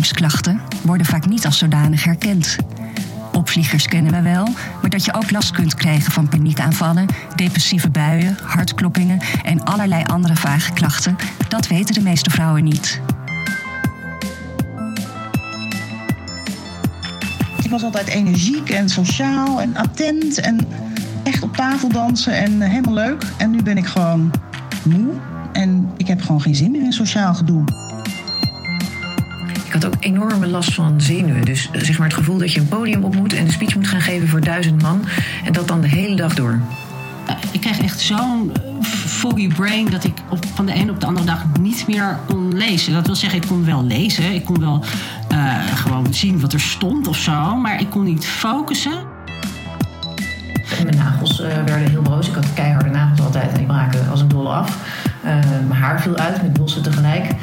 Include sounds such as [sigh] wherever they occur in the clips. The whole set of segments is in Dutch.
overgangsklachten worden vaak niet als zodanig herkend. Opvliegers kennen we wel, maar dat je ook last kunt krijgen van paniekaanvallen, depressieve buien, hartkloppingen en allerlei andere vage klachten, dat weten de meeste vrouwen niet. Ik was altijd energiek en sociaal en attent en echt op tafel dansen en helemaal leuk. En nu ben ik gewoon moe en ik heb gewoon geen zin meer in sociaal gedoe. Ik had ook enorme last van zenuwen. Dus eh, zeg maar het gevoel dat je een podium op moet en een speech moet gaan geven voor duizend man. En dat dan de hele dag door. Ik kreeg echt zo'n eh, foggy brain dat ik op, van de ene op de andere dag niet meer kon lezen. Dat wil zeggen, ik kon wel lezen. Ik kon wel uh, gewoon zien wat er stond of zo. Maar ik kon niet focussen. En mijn nagels uh, werden heel broos. Ik had keiharde nagels altijd en die braken als een dolle af. Uh, mijn haar viel uit met bossen tegelijk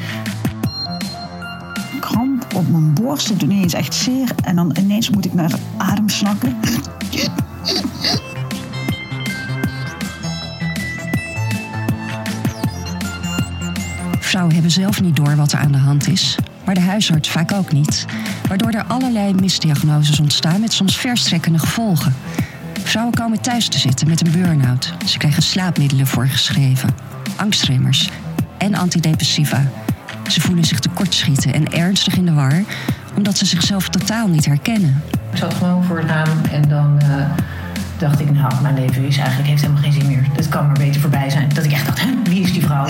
op mijn borst. Het doet ineens echt zeer. En dan ineens moet ik naar adem snakken. Vrouwen hebben zelf niet door wat er aan de hand is, maar de huisarts vaak ook niet. Waardoor er allerlei misdiagnoses ontstaan met soms verstrekkende gevolgen. Vrouwen komen thuis te zitten met een burn-out. Ze krijgen slaapmiddelen voorgeschreven, angstremmers en antidepressiva. Ze voelen zich tekortschieten en ernstig in de war, omdat ze zichzelf totaal niet herkennen. Ik zat gewoon voor het raam en dan uh, dacht ik, nou, mijn leven is eigenlijk heeft helemaal geen zin meer. Dat kan maar beter voorbij zijn. Dat ik echt dacht, hè, wie is die vrouw?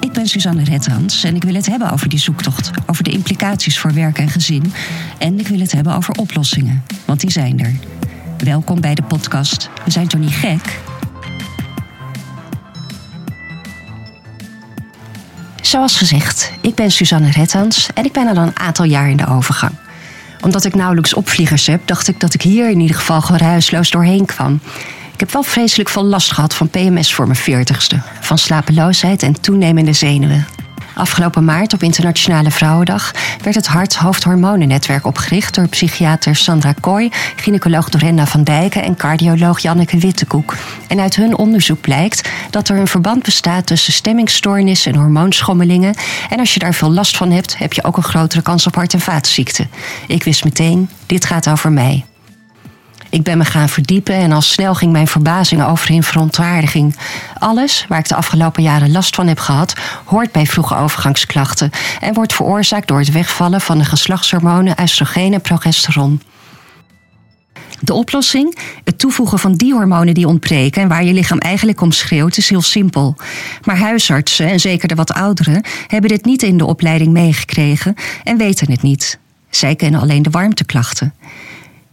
Ik ben Suzanne Redhans en ik wil het hebben over die zoektocht, over de implicaties voor werk en gezin. En ik wil het hebben over oplossingen, want die zijn er. Welkom bij de podcast. We zijn toch niet gek? Zoals gezegd, ik ben Suzanne Rettans en ik ben al een aantal jaar in de overgang. Omdat ik nauwelijks opvliegers heb, dacht ik dat ik hier in ieder geval geruisloos doorheen kwam. Ik heb wel vreselijk veel last gehad van PMS voor mijn veertigste. Van slapeloosheid en toenemende zenuwen. Afgelopen maart op Internationale Vrouwendag werd het Hart-Hoofd-Hormonennetwerk opgericht door psychiater Sandra Kooi, gynaecoloog Dorenda van Dijken en cardioloog Janneke Wittekoek. En uit hun onderzoek blijkt dat er een verband bestaat tussen stemmingstoornissen en hormoonschommelingen. En als je daar veel last van hebt, heb je ook een grotere kans op hart- en vaatziekten. Ik wist meteen, dit gaat over mij. Ik ben me gaan verdiepen en al snel ging mijn verbazing over in verontwaardiging. Alles waar ik de afgelopen jaren last van heb gehad, hoort bij vroege overgangsklachten en wordt veroorzaakt door het wegvallen van de geslachtshormonen oestrogeen en progesteron. De oplossing? Het toevoegen van die hormonen die ontbreken en waar je lichaam eigenlijk om schreeuwt, is heel simpel. Maar huisartsen, en zeker de wat ouderen, hebben dit niet in de opleiding meegekregen en weten het niet. Zij kennen alleen de warmteklachten.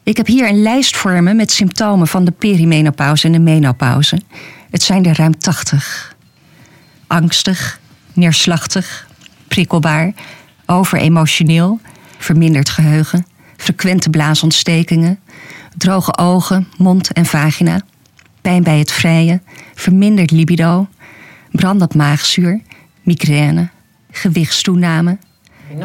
Ik heb hier een lijst voor me met symptomen van de perimenopauze en de menopauze. Het zijn er ruim 80. Angstig, neerslachtig, prikkelbaar, overemotioneel, verminderd geheugen, frequente blaasontstekingen, droge ogen, mond en vagina, pijn bij het vrijen, verminderd libido, brandend maagzuur, migraine, gewichtstoename,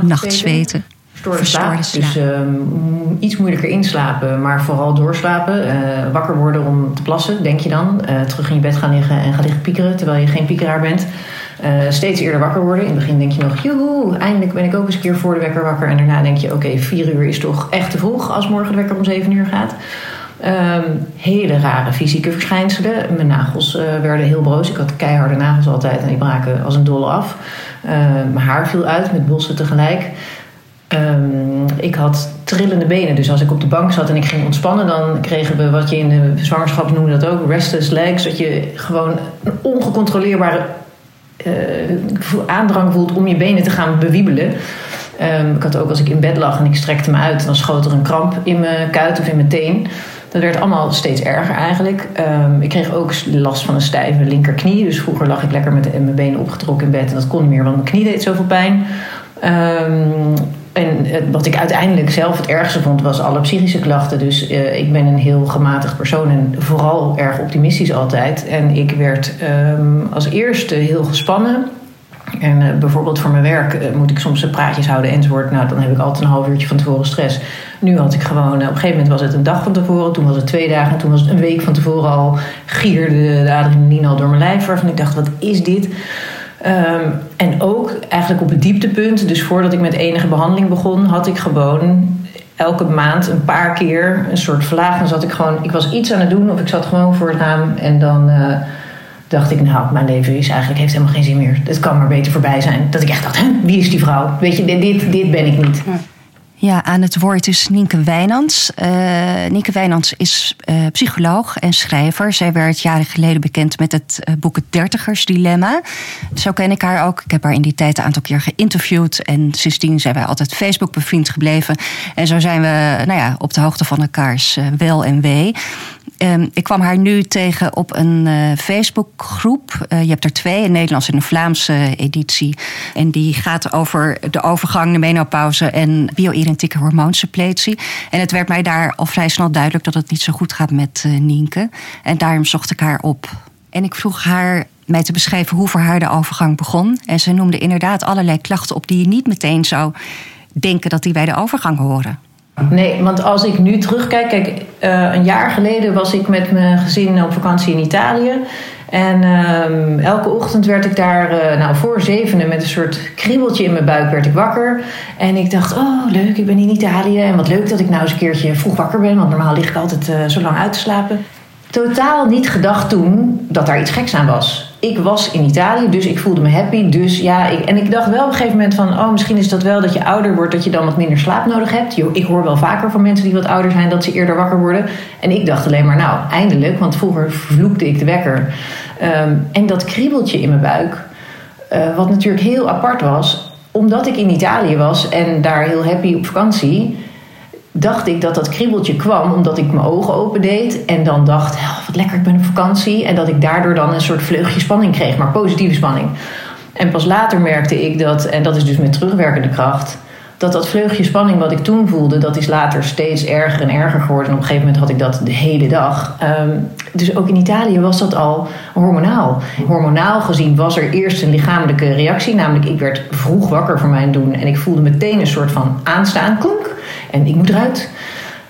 nachtzweten verstoorde slaap. Dus um, iets moeilijker inslapen, maar vooral doorslapen. Uh, wakker worden om te plassen, denk je dan. Uh, terug in je bed gaan liggen en gaan liggen piekeren terwijl je geen piekeraar bent. Uh, steeds eerder wakker worden. In het begin denk je nog, joehoe, eindelijk ben ik ook eens een keer voor de wekker wakker. En daarna denk je, oké, okay, vier uur is toch echt te vroeg als morgen de wekker om zeven uur gaat. Um, hele rare fysieke verschijnselen. Mijn nagels uh, werden heel broos. Ik had keiharde nagels altijd en die braken als een dolle af. Uh, mijn haar viel uit met bossen tegelijk. Um, ik had trillende benen. Dus als ik op de bank zat en ik ging ontspannen, dan kregen we wat je in de zwangerschap noemde dat ook, restless legs. Dat je gewoon een ongecontroleerbare uh, aandrang voelt om je benen te gaan bewiebelen. Um, ik had ook als ik in bed lag en ik strekte me uit, dan schoot er een kramp in mijn kuit of in mijn teen. Dat werd allemaal steeds erger eigenlijk. Um, ik kreeg ook last van een stijve linkerknie. Dus vroeger lag ik lekker met mijn benen opgetrokken in bed en dat kon niet meer, want mijn knie deed zoveel pijn. En wat ik uiteindelijk zelf het ergste vond, was alle psychische klachten. Dus uh, ik ben een heel gematigd persoon en vooral erg optimistisch altijd. En ik werd um, als eerste heel gespannen. En uh, bijvoorbeeld voor mijn werk moet ik soms praatjes houden enzovoort. Nou, dan heb ik altijd een half uurtje van tevoren stress. Nu had ik gewoon, op een gegeven moment was het een dag van tevoren. Toen was het twee dagen. Toen was het een week van tevoren al gierde de adrenaline al door mijn lijf. Waarvan ik dacht, wat is dit? Ehm, en ook eigenlijk op het dieptepunt, dus voordat ik met enige behandeling begon, had ik gewoon elke maand een paar keer een soort vlaag. Dan zat ik gewoon, ik was iets aan het doen of ik zat gewoon voor het raam en dan uh, dacht ik, nou, mijn leven is eigenlijk, heeft helemaal geen zin meer. Het kan maar beter voorbij zijn. Dat ik echt dacht, wie is die vrouw? Weet je, dit, dit, ben ik niet. Aan het woord is Nienke Wijnands. Uh, Nienke Wijnands is uh, psycholoog en schrijver. Zij werd jaren geleden bekend met het uh, boek Het Dertigersdilemma. Zo ken ik haar ook. Ik heb haar in die tijd een aantal keer geïnterviewd. En sindsdien zijn wij altijd Facebook bevriend gebleven. En zo zijn we nou ja, op de hoogte van elkaars wel en wee. Um, ik kwam haar nu tegen op een uh, Facebookgroep. Uh, je hebt er twee, een Nederlandse en een Vlaamse editie. En die gaat over de overgang, de menopauze en bio-identieke hormoonsuppletie. En het werd mij daar al vrij snel duidelijk dat het niet zo goed gaat met uh, Nienke. En daarom zocht ik haar op. En ik vroeg haar mij te beschrijven hoe voor haar de overgang begon. En ze noemde inderdaad allerlei klachten op die je niet meteen zou denken dat die bij de overgang horen. Nee, want als ik nu terugkijk, kijk, uh, een jaar geleden was ik met mijn gezin op vakantie in Italië. En uh, elke ochtend werd ik daar, uh, nou voor zevenen, met een soort kriebeltje in mijn buik werd ik wakker. En ik dacht, oh leuk, ik ben in Italië. En wat leuk dat ik nou eens een keertje vroeg wakker ben, want normaal lig ik altijd uh, zo lang uit te slapen. Totaal niet gedacht toen dat daar iets geks aan was ik was in Italië, dus ik voelde me happy. Dus ja, ik, en ik dacht wel op een gegeven moment van... oh, misschien is dat wel dat je ouder wordt... dat je dan wat minder slaap nodig hebt. Ik hoor wel vaker van mensen die wat ouder zijn... dat ze eerder wakker worden. En ik dacht alleen maar, nou, eindelijk... want vroeger vloekte ik de wekker. Um, en dat kriebeltje in mijn buik... Uh, wat natuurlijk heel apart was... omdat ik in Italië was en daar heel happy op vakantie dacht ik dat dat kriebeltje kwam omdat ik mijn ogen opendeed en dan dacht, wat lekker, ik ben op vakantie. En dat ik daardoor dan een soort vleugje spanning kreeg, maar positieve spanning. En pas later merkte ik dat, en dat is dus met terugwerkende kracht, dat dat vleugje spanning wat ik toen voelde, dat is later steeds erger en erger geworden. En op een gegeven moment had ik dat de hele dag. Um, dus ook in Italië was dat al hormonaal. Hormonaal gezien was er eerst een lichamelijke reactie, namelijk ik werd vroeg wakker voor mijn doen en ik voelde meteen een soort van aanstaan. En ik moet eruit.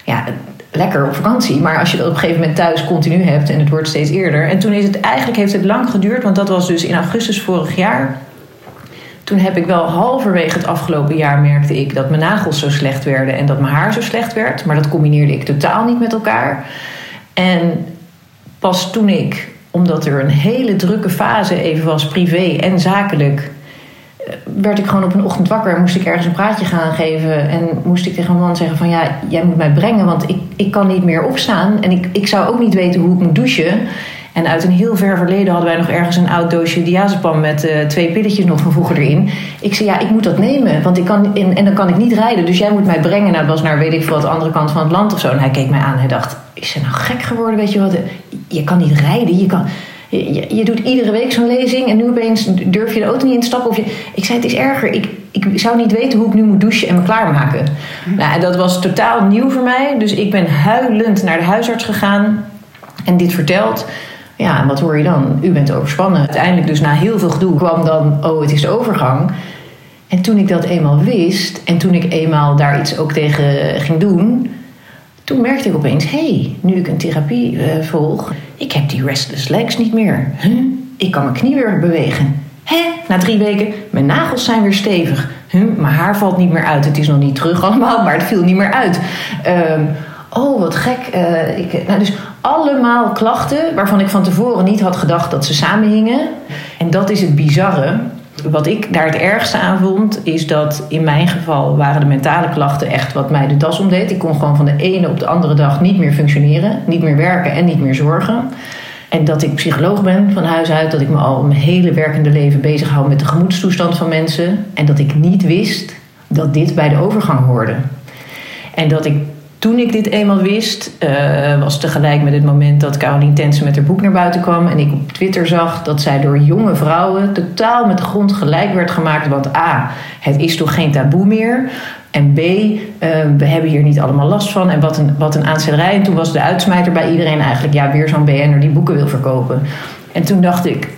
Ja, lekker op vakantie. Maar als je dat op een gegeven moment thuis continu hebt en het wordt steeds eerder. En toen is het eigenlijk heeft het lang geduurd, want dat was dus in augustus vorig jaar. Toen heb ik wel halverwege het afgelopen jaar merkte ik dat mijn nagels zo slecht werden en dat mijn haar zo slecht werd. Maar dat combineerde ik totaal niet met elkaar. En pas toen ik, omdat er een hele drukke fase even was, privé en zakelijk, werd ik gewoon op een ochtend wakker en moest ik ergens een praatje gaan geven. En moest ik tegen een man zeggen van ja, jij moet mij brengen, want ik, ik kan niet meer opstaan. En ik, ik zou ook niet weten hoe ik moet douchen. En uit een heel ver verleden hadden wij nog ergens een oud doosje diazepam met uh, twee pilletjes nog van vroeger erin. Ik zei, ja, ik moet dat nemen, want ik kan, en, en dan kan ik niet rijden. Dus jij moet mij brengen. Nou, dat was naar weet ik veel, de andere kant van het land of zo. En hij keek mij aan en hij dacht, is ze nou gek geworden, weet je wat? Je kan niet rijden, je kan... Je, je, doet iedere week zo'n lezing en nu opeens durf je de auto niet in te stappen. Of je, ik zei, het is erger. Ik, ik zou niet weten hoe ik nu moet douchen en me klaarmaken. Nou, en dat was totaal nieuw voor mij. Dus ik ben huilend naar de huisarts gegaan en dit verteld. Ja, en wat hoor je dan? U bent overspannen. Uiteindelijk dus na heel veel gedoe kwam dan, oh, het is de overgang. En toen ik dat eenmaal wist en toen ik eenmaal daar iets ook tegen ging doen... toen merkte ik opeens, hé, hey, nu ik een therapie uh, volg... ik heb die restless legs niet meer. Huh? Ik kan mijn knie weer bewegen. Hè? Na drie weken, mijn nagels zijn weer stevig. Huh? Mijn haar valt niet meer uit. Het is nog niet terug allemaal, maar het viel niet meer uit. Um, oh, wat gek. Uh, ik, nou, dus allemaal klachten waarvan ik van tevoren niet had gedacht dat ze samenhingen. En dat is het bizarre. Wat ik daar het ergste aan vond, is dat in mijn geval waren de mentale klachten echt wat mij de das omdeed. Ik kon gewoon van de ene op de andere dag niet meer functioneren, niet meer werken en niet meer zorgen. En dat ik psycholoog ben van huis uit, dat ik me al mijn hele werkende leven bezig hou met de gemoedstoestand van mensen. En dat ik niet wist dat dit bij de overgang hoorde. En dat ik toen ik dit eenmaal wist, uh, was tegelijk met het moment dat Caroline Tensen met haar boek naar buiten kwam. En ik op Twitter zag dat zij door jonge vrouwen totaal met de grond gelijk werd gemaakt. Want A, het is toch geen taboe meer. En B, uh, we hebben hier niet allemaal last van. En wat een, wat een. En toen was de uitsmijter bij iedereen eigenlijk, ja, weer zo'n BN'er die boeken wil verkopen. En toen dacht ik,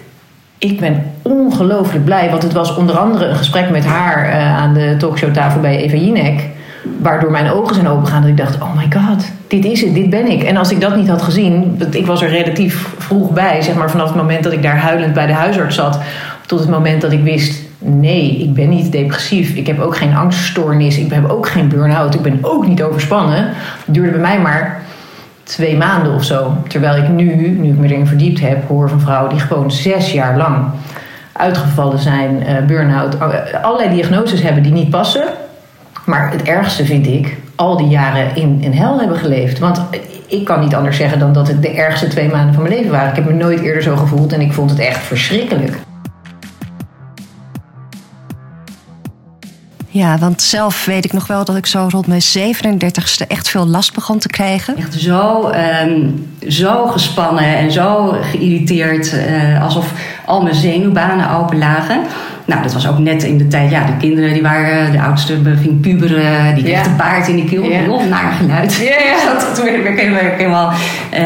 ik ben ongelooflijk blij. Want het was onder andere een gesprek met haar uh, aan de talkshowtafel bij Eva Jinek waardoor mijn ogen zijn opengegaan. Dat ik dacht, oh my god, dit is het, dit ben ik. En als ik dat niet had gezien, ik was er relatief vroeg bij, zeg maar vanaf het moment dat ik daar huilend bij de huisarts zat, Tot het moment dat ik wist, nee, ik ben niet depressief. Ik heb ook geen angststoornis. Ik heb ook geen burn-out. Ik ben ook niet overspannen. Het duurde bij mij maar twee maanden of zo. Terwijl ik nu, nu ik me erin verdiept heb, hoor van vrouwen die gewoon zes jaar lang uitgevallen zijn, uh, burn-out, allerlei diagnoses hebben die niet passen. Maar het ergste vind ik, al die jaren in, in hel hebben geleefd. Want ik kan niet anders zeggen dan dat het de ergste twee maanden van mijn leven waren. Ik heb me nooit eerder zo gevoeld en ik vond het echt verschrikkelijk. Ja, want zelf weet ik nog wel dat ik zo rond mijn 37ste echt veel last begon te krijgen. Echt zo, um, zo gespannen en zo geïrriteerd, uh, alsof al mijn zenuwbanen open lagen. Nou, dat was ook net in de tijd, ja, de kinderen die waren, de oudste ging puberen, die kreeg ja. een paard in de keel, ja. heel naar geluid. Ja, ja. [laughs] dat, toen werd ik helemaal, uh,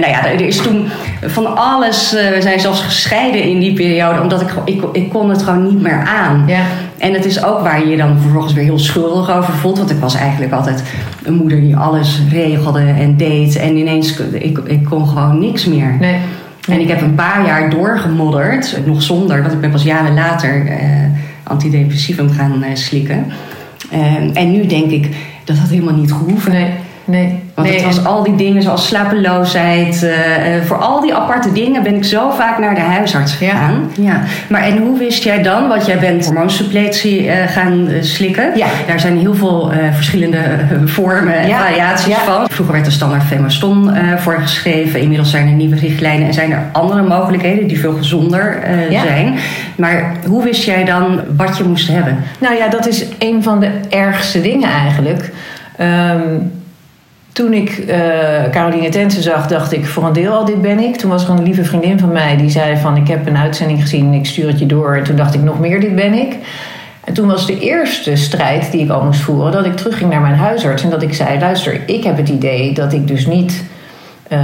nou ja, er is toen van alles, uh, we zijn zelfs gescheiden in die periode, omdat ik, ik, ik kon het gewoon niet meer aan. Ja. En het is ook waar je je dan vervolgens weer heel schuldig over voelt. Want ik was eigenlijk altijd een moeder die alles regelde en deed. En ineens, ik, ik kon gewoon niks meer. Nee. En ik heb een paar jaar doorgemodderd, nog zonder, want ik ben pas jaren later uh, antidepressivum gaan uh, slikken. Uh, en nu denk ik dat dat helemaal niet gehoeven. Nee, nee. Want nee, het was al die dingen zoals slapeloosheid. Uh, voor al die aparte dingen ben ik zo vaak naar de huisarts gegaan. Ja. ja. Maar en hoe wist jij dan, want jij bent hormoonsuppletie uh, gaan slikken. Ja. Daar zijn heel veel verschillende vormen en ja. variaties van. Vroeger werd de standaard Femaston voorgeschreven. Inmiddels zijn er nieuwe richtlijnen en zijn er andere mogelijkheden die veel gezonder zijn. Maar hoe wist jij dan wat je moest hebben? Nou ja, dat is een van de ergste dingen eigenlijk. Um, toen ik uh, Caroline Tensen zag, dacht ik voor een deel al dit ben ik. Toen was er een lieve vriendin van mij die zei van ik heb een uitzending gezien, ik stuur het je door. En toen dacht ik nog meer dit ben ik. En toen was de eerste strijd die ik al moest voeren dat ik terugging naar mijn huisarts en dat ik zei luister, ik heb het idee dat ik dus niet uh,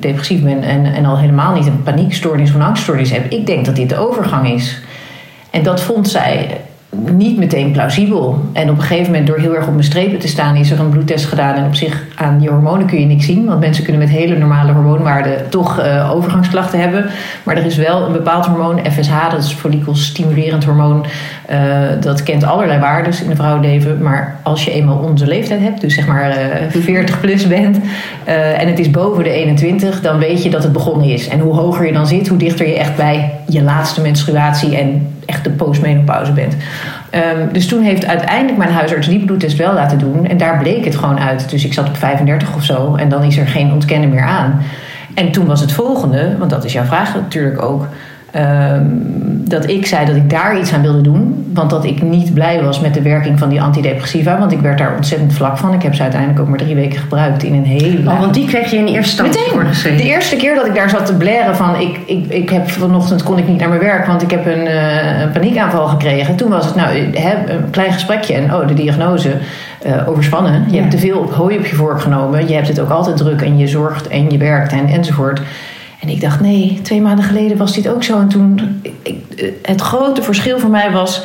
depressief ben en, en al helemaal niet een paniekstoornis of een angststoornis heb. Ik denk dat dit de overgang is. En dat vond zij niet meteen plausibel. En op een gegeven moment, door heel erg op mijn strepen te staan, is er een bloedtest gedaan. En op zich aan je hormonen kun je niks zien, want mensen kunnen met hele normale hormoonwaarden toch uh, overgangsklachten hebben. Maar er is wel een bepaald hormoon, FSH, dat is follikelstimulerend hormoon. Uh, dat kent allerlei waarden in de vrouwenleven. Maar als je eenmaal onze leeftijd hebt, dus zeg maar uh, 40 plus bent, en het is boven de 21, dan weet je dat het begonnen is. En hoe hoger je dan zit, hoe dichter je echt bij je laatste menstruatie en echt de postmenopauze bent. Um, dus toen heeft uiteindelijk mijn huisarts die bloedtest wel laten doen. En daar bleek het gewoon uit. Dus ik zat op 35 of zo. En dan is er geen ontkennen meer aan. En toen was het volgende, want dat is jouw vraag natuurlijk ook. Um, dat ik zei dat ik daar iets aan wilde doen. Want dat ik niet blij was met de werking van die antidepressiva. Want ik werd daar ontzettend vlak van. Ik heb ze uiteindelijk ook maar drie weken gebruikt in een hele. Oh, want die kreeg je in eerste instantie voorgeschreven? De eerste keer dat ik daar zat te blaren van... Ik, ik, ik heb vanochtend kon ik niet naar mijn werk, want ik heb een, uh, een paniekaanval gekregen. Toen was het nou een klein gesprekje en oh, de diagnose. Uh, overspannen. Je ja. hebt te veel hooi op je vork genomen. Je hebt het ook altijd druk en je zorgt en je werkt en, enzovoort. En ik dacht, nee, twee maanden geleden was dit ook zo. En toen, ik, het grote verschil voor mij was...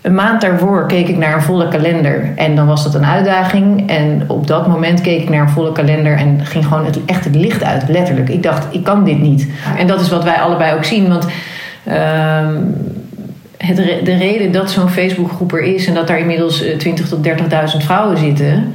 Een maand daarvoor keek ik naar een volle kalender. En dan was dat een uitdaging. En op dat moment keek ik naar een volle kalender... en ging gewoon het, echt het licht uit, letterlijk. Ik dacht, ik kan dit niet. En dat is wat wij allebei ook zien. Want... Uh, het, de reden dat zo'n Facebookgroep er is... en dat daar inmiddels 20.000 tot 30.000 vrouwen zitten...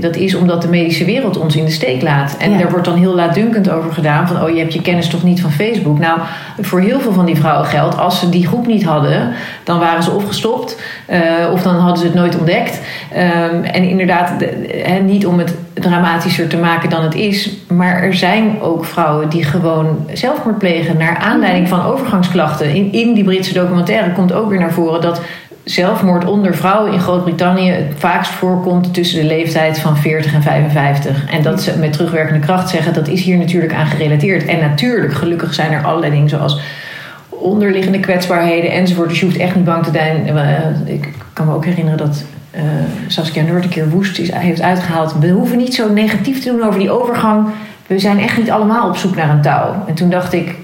Dat is omdat de medische wereld ons in de steek laat. En ja. daar wordt dan heel laatdunkend over gedaan. Van, oh, je hebt je kennis toch niet van Facebook? Nou, voor heel veel van die vrouwen geldt... als ze die groep niet hadden, dan waren ze of gestopt... Uh, of dan hadden ze het nooit ontdekt. Um, en inderdaad, de, he, niet om het dramatischer te maken dan het is... maar er zijn ook vrouwen die gewoon zelfmoord plegen... naar aanleiding van overgangsklachten. In, in die Britse documentaire komt ook weer naar voren... dat zelfmoord onder vrouwen in Groot-Brittannië het vaakst voorkomt tussen de leeftijd van 40 en 55. En dat ze met terugwerkende kracht zeggen, dat is hier natuurlijk aan gerelateerd. En natuurlijk, gelukkig zijn er allerlei dingen zoals onderliggende kwetsbaarheden enzovoort. Dus je hoeft echt niet bang te zijn. Ik kan me ook herinneren dat uh, Saskia Noord een keer woest is, heeft uitgehaald. We hoeven niet zo negatief te doen over die overgang. We zijn echt niet allemaal op zoek naar een touw. En toen dacht ik,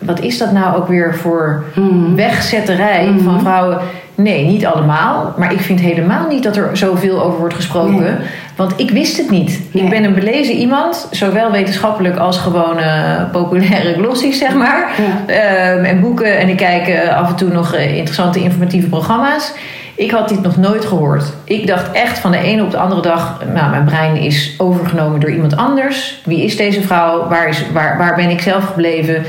wat is dat nou ook weer voor mm. wegzetterij mm. van vrouwen Nee, niet allemaal. Maar ik vind helemaal niet dat er zoveel over wordt gesproken. Want ik wist het niet. Ik ben een belezen iemand, zowel wetenschappelijk als gewoon uh, populaire glossies, [laughs] zeg maar. Ehm, en boeken. En ik kijk uh, af en toe nog uh, interessante informatieve programma's. Ik had dit nog nooit gehoord. Ik dacht echt van de ene op de andere dag... nou, mijn brein is overgenomen door iemand anders. Wie is deze vrouw? Waar, is, waar, waar ben ik zelf gebleven?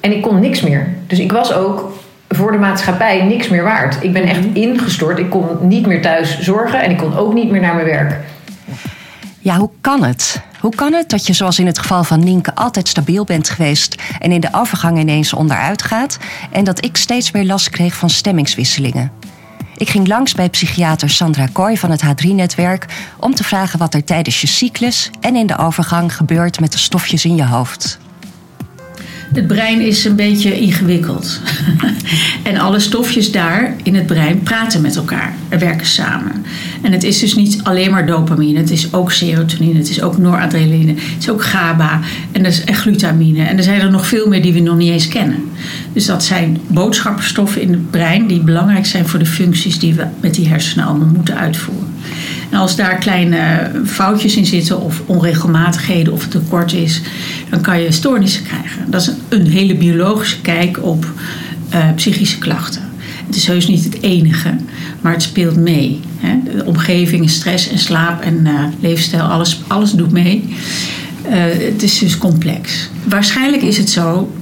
En ik kon niks meer. Dus ik was ook voor de maatschappij niks meer waard. Ik ben echt ingestort. Ik kon niet meer thuis zorgen en ik kon ook niet meer naar mijn werk. Ja, hoe kan het? Hoe kan het dat je, zoals in het geval van Nienke, altijd stabiel bent geweest en in de overgang ineens onderuit gaat en dat ik steeds meer last kreeg van stemmingswisselingen? Ik ging langs bij psychiater Sandra Kooi van het H3-netwerk om te vragen wat er tijdens je cyclus en in de overgang gebeurt met de stofjes in je hoofd. Het brein is een beetje ingewikkeld. [laughs] en alle stofjes daar in het brein praten met elkaar en werken samen. En het is dus niet alleen maar dopamine, het is ook serotonine, het is ook noradrenaline, het is ook GABA en, glutamine. En er zijn er nog veel meer die we nog niet eens kennen. Dus dat zijn boodschappenstoffen in het brein die belangrijk zijn voor de functies die we met die hersenen allemaal moeten uitvoeren. En als daar kleine foutjes in zitten of onregelmatigheden of tekort is, dan kan je stoornissen krijgen. Dat is een hele biologische kijk op uh, psychische klachten. Het is heus niet het enige, maar het speelt mee. Hè? De omgeving, stress en slaap en uh, leefstijl, alles, alles doet mee. Uh, het is dus complex. Waarschijnlijk is het zo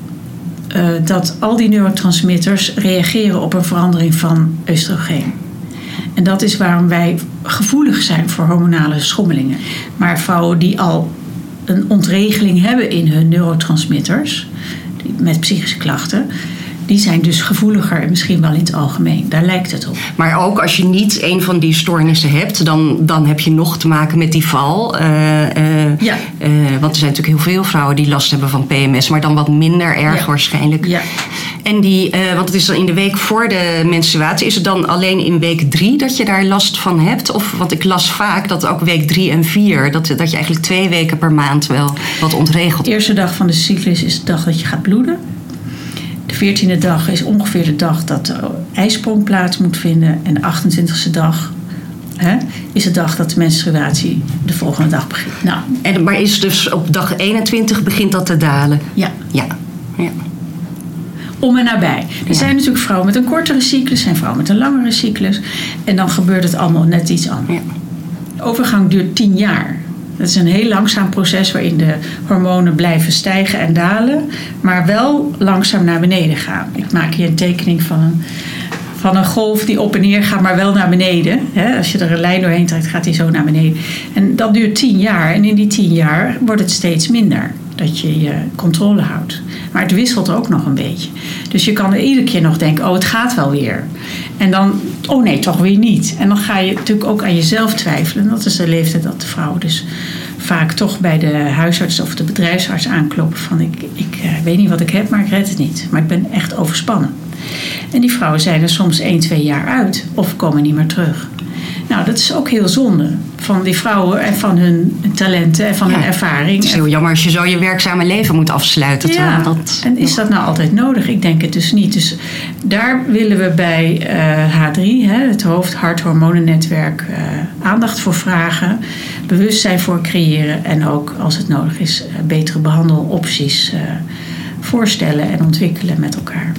dat al die neurotransmitters reageren op een verandering van oestrogeen. En dat is waarom wij gevoelig zijn voor hormonale schommelingen. Maar vrouwen die al een ontregeling hebben in hun neurotransmitters, met psychische klachten, die zijn dus gevoeliger en misschien wel in het algemeen. Daar lijkt het op. Maar ook als je niet een van die stoornissen hebt, dan, dan heb je nog te maken met die val. Uh, uh, ja. Uh, want er zijn natuurlijk heel veel vrouwen die last hebben van PMS, maar dan wat minder erg ja. waarschijnlijk. Ja. En die, want het is dan in de week voor de menstruatie, is het dan alleen in week drie dat je daar last van hebt? Of, want ik las vaak dat ook week drie en vier, dat, dat je eigenlijk twee weken per maand wel wat ontregelt. De eerste dag van de cyclus is de dag dat je gaat bloeden. De veertiende dag is ongeveer de dag dat de ijsprong plaats moet vinden. En de 28e dag hè, is de dag dat de menstruatie de volgende dag begint. Nou, en, maar is dus op dag 21 begint dat te dalen? Ja. ja. ja. Om en nabij. Er ja. zijn natuurlijk vrouwen met een kortere cyclus en vrouwen met een langere cyclus. En dan gebeurt het allemaal net iets anders. Ja. De overgang duurt 10 jaar. Dat is een heel langzaam proces waarin de hormonen blijven stijgen en dalen, maar wel langzaam naar beneden gaan. Ik maak hier een tekening van een, van een golf die op en neer gaat, maar wel naar beneden. Als je er een lijn doorheen trekt, gaat die zo naar beneden. En dat duurt tien jaar. En in die tien jaar wordt het steeds minder dat je je controle houdt. Maar het wisselt ook nog een beetje. Dus je kan er iedere keer nog denken: oh, het gaat wel weer. En dan, oh nee, toch weer niet. En dan ga je natuurlijk ook aan jezelf twijfelen. En dat is de leeftijd dat de vrouw dus vaak toch bij de huisarts of de bedrijfsarts aankloppen: van ik, ik uh, weet niet wat ik heb, maar ik red het niet. Maar ik ben echt overspannen. En die vrouwen zijn er soms 1, 2 jaar uit of komen niet meer terug. Nou, dat is ook heel zonde van die vrouwen en van hun talenten en van ja, hun ervaring. Het is heel jammer als je zo je werkzame leven moet afsluiten. Ja, dat... en is dat nou altijd nodig? Ik denk het dus niet. Dus daar willen we bij uh, H3, hè, het hoofd hart-hormonennetwerk, uh, aandacht voor vragen. Bewustzijn voor creëren en ook als het nodig is uh, betere behandelopties voorstellen en ontwikkelen met elkaar.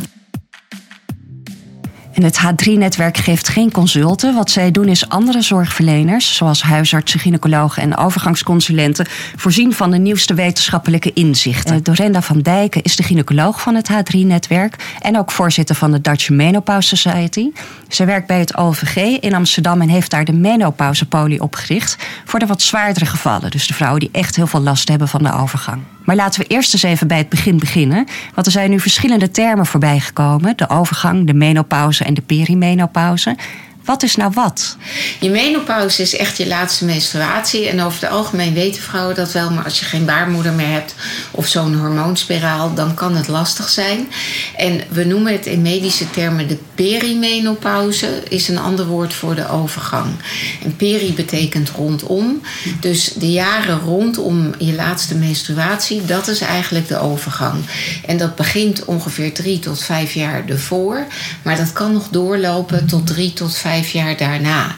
En het H3-netwerk geeft geen consulten. Wat zij doen is andere zorgverleners, zoals huisartsen, gynaecologen en overgangsconsulenten, voorzien van de nieuwste wetenschappelijke inzichten. Dorenda van Dijken is de gynaecoloog van het H3-netwerk en ook voorzitter van de Dutch Menopause Society. Zij werkt bij het OVG in Amsterdam en heeft daar de menopauzepolie opgericht voor de wat zwaardere gevallen. Dus de vrouwen die echt heel veel last hebben van de overgang. Maar laten we eerst eens even bij het begin beginnen. Want er zijn nu verschillende termen voorbij gekomen: de overgang, de menopauze en de perimenopauze. Wat is nou wat? Je menopauze is echt je laatste menstruatie. En over het algemeen weten vrouwen dat wel. Maar als je geen baarmoeder meer hebt of zo'n hormoonspiraal, dan kan het lastig zijn. En we noemen het in medische termen de Perimenopauze is een ander woord voor de overgang. En peri betekent rondom. Dus de jaren rondom je laatste menstruatie, dat is eigenlijk de overgang. En dat begint ongeveer drie tot vijf jaar ervoor. Maar dat kan nog doorlopen tot drie tot vijf jaar daarna.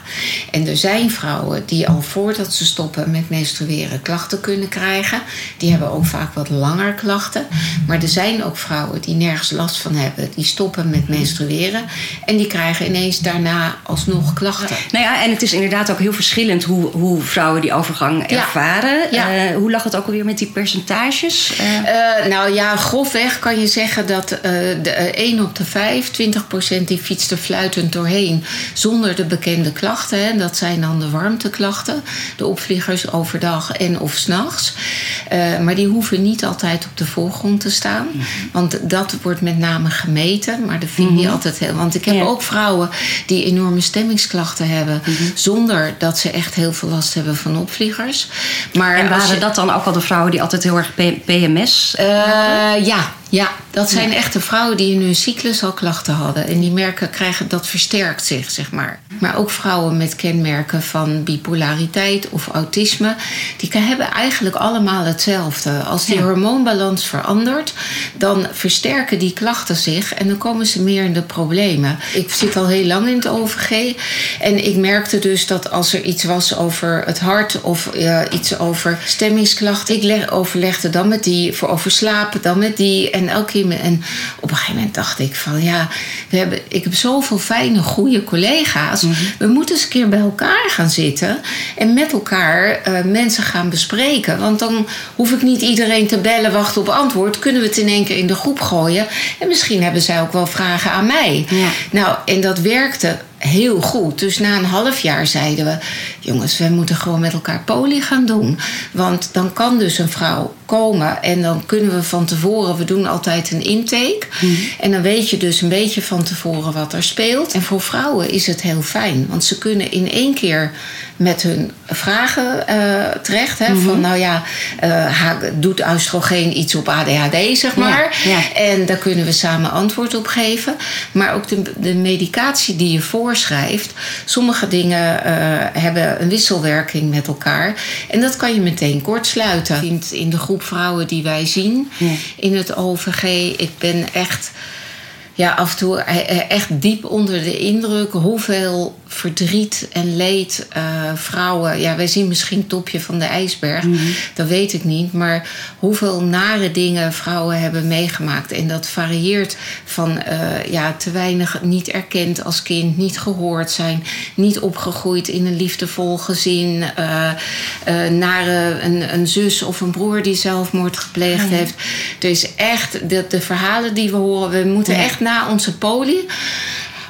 En er zijn vrouwen die al voordat ze stoppen met menstrueren klachten kunnen krijgen. Die hebben ook vaak wat langer klachten. Maar er zijn ook vrouwen die nergens last van hebben. Die stoppen met menstrueren. En die krijgen ineens daarna alsnog klachten. Nou ja, en het is inderdaad ook heel verschillend hoe, hoe vrouwen die overgang ervaren. Ja. Eh, hoe lag het ook alweer met die percentages? Eh, Eh, nou ja, grofweg kan je zeggen dat de, eh, 1 op de 5, 20% die fietst er fluitend doorheen zonder de bekende klachten. Hè. Dat zijn dan de warmteklachten, de opvliegers overdag en of s'nachts. Maar die hoeven niet altijd op de voorgrond te staan. Want dat wordt met name gemeten, maar dat vind ik niet altijd heel. Want ik heb Ja. ook vrouwen die enorme stemmingsklachten hebben, zonder dat ze echt heel veel last hebben van opvliegers. Maar en waren je- dat dan ook al de vrouwen die altijd heel erg PMS? eh, ja, ja, dat zijn echte vrouwen die in hun cyclus al klachten hadden. En die merken krijgen dat versterkt zich, zeg maar. Maar ook vrouwen met kenmerken van bipolariteit of autisme, die hebben eigenlijk allemaal hetzelfde. Als die Ja. hormoonbalans verandert, dan versterken die klachten zich en dan komen ze meer in de problemen. Ik zit al heel lang in het OVG en ik merkte dus dat als er iets was over het hart of eh, iets over stemmingsklachten, ik leg, overlegde dan met die, voor over slapen, dan met die en elke keer. met- En op een gegeven moment dacht ik van ja, we hebben, ik heb zoveel fijne, goede collega's. We moeten eens een keer bij elkaar gaan zitten en met elkaar eh, mensen gaan bespreken. Want dan hoef ik niet iedereen te bellen, wachten op antwoord. Kunnen we het in één keer in de groep gooien. En misschien hebben zij ook wel vragen aan mij. Ja. Nou, en dat werkte heel goed. Dus na een half jaar zeiden we: jongens, we moeten gewoon met elkaar poli gaan doen. Want dan kan dus een vrouw komen en dan kunnen we van tevoren, we doen altijd een intake. En dan weet je dus een beetje van tevoren wat er speelt. En voor vrouwen is het heel fijn, want ze kunnen in één keer met hun vragen eh, terecht. Hè, Van nou ja, eh, doet oestrogeen iets op ADHD, zeg maar. ja. En daar kunnen we samen antwoord op geven. Maar ook de, de medicatie die je voorschrijft. Sommige dingen eh, hebben een wisselwerking met elkaar. En dat kan je meteen kortsluiten. In de groep vrouwen die wij zien Ja. in het OVG. Ik ben echt ja, af en toe eh, echt diep onder de indruk hoeveel verdriet en leed eh, vrouwen. Ja, wij zien misschien het topje van de ijsberg, dat weet ik niet. Maar hoeveel nare dingen vrouwen hebben meegemaakt. En dat varieert van eh, ja, te weinig niet erkend als kind, niet gehoord zijn, niet opgegroeid in een liefdevol gezin, naar eh, een, een zus of een broer die zelfmoord gepleegd heeft. Dus echt, de, de verhalen die we horen, we moeten Ja. echt na onze poli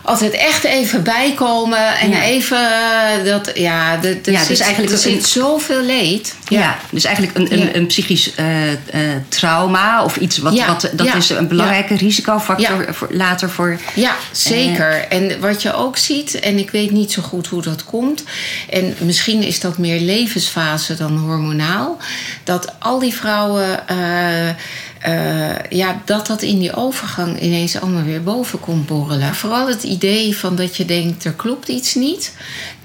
altijd echt even bijkomen en Ja. even eh, dat ja, de, de Ja, dus eigenlijk er zit zoveel leed. Ja. dus eigenlijk een, een, een psychisch eh, eh, trauma of iets wat, Ja, wat dat is een belangrijke risicofactor voor, later voor. Ja, zeker. En wat je ook ziet, en ik weet niet zo goed hoe dat komt, en misschien is dat meer levensfase dan hormonaal, dat al die vrouwen, eh, ja, dat dat in die overgang ineens allemaal weer boven komt borrelen. Vooral het idee van dat je denkt, er klopt iets niet.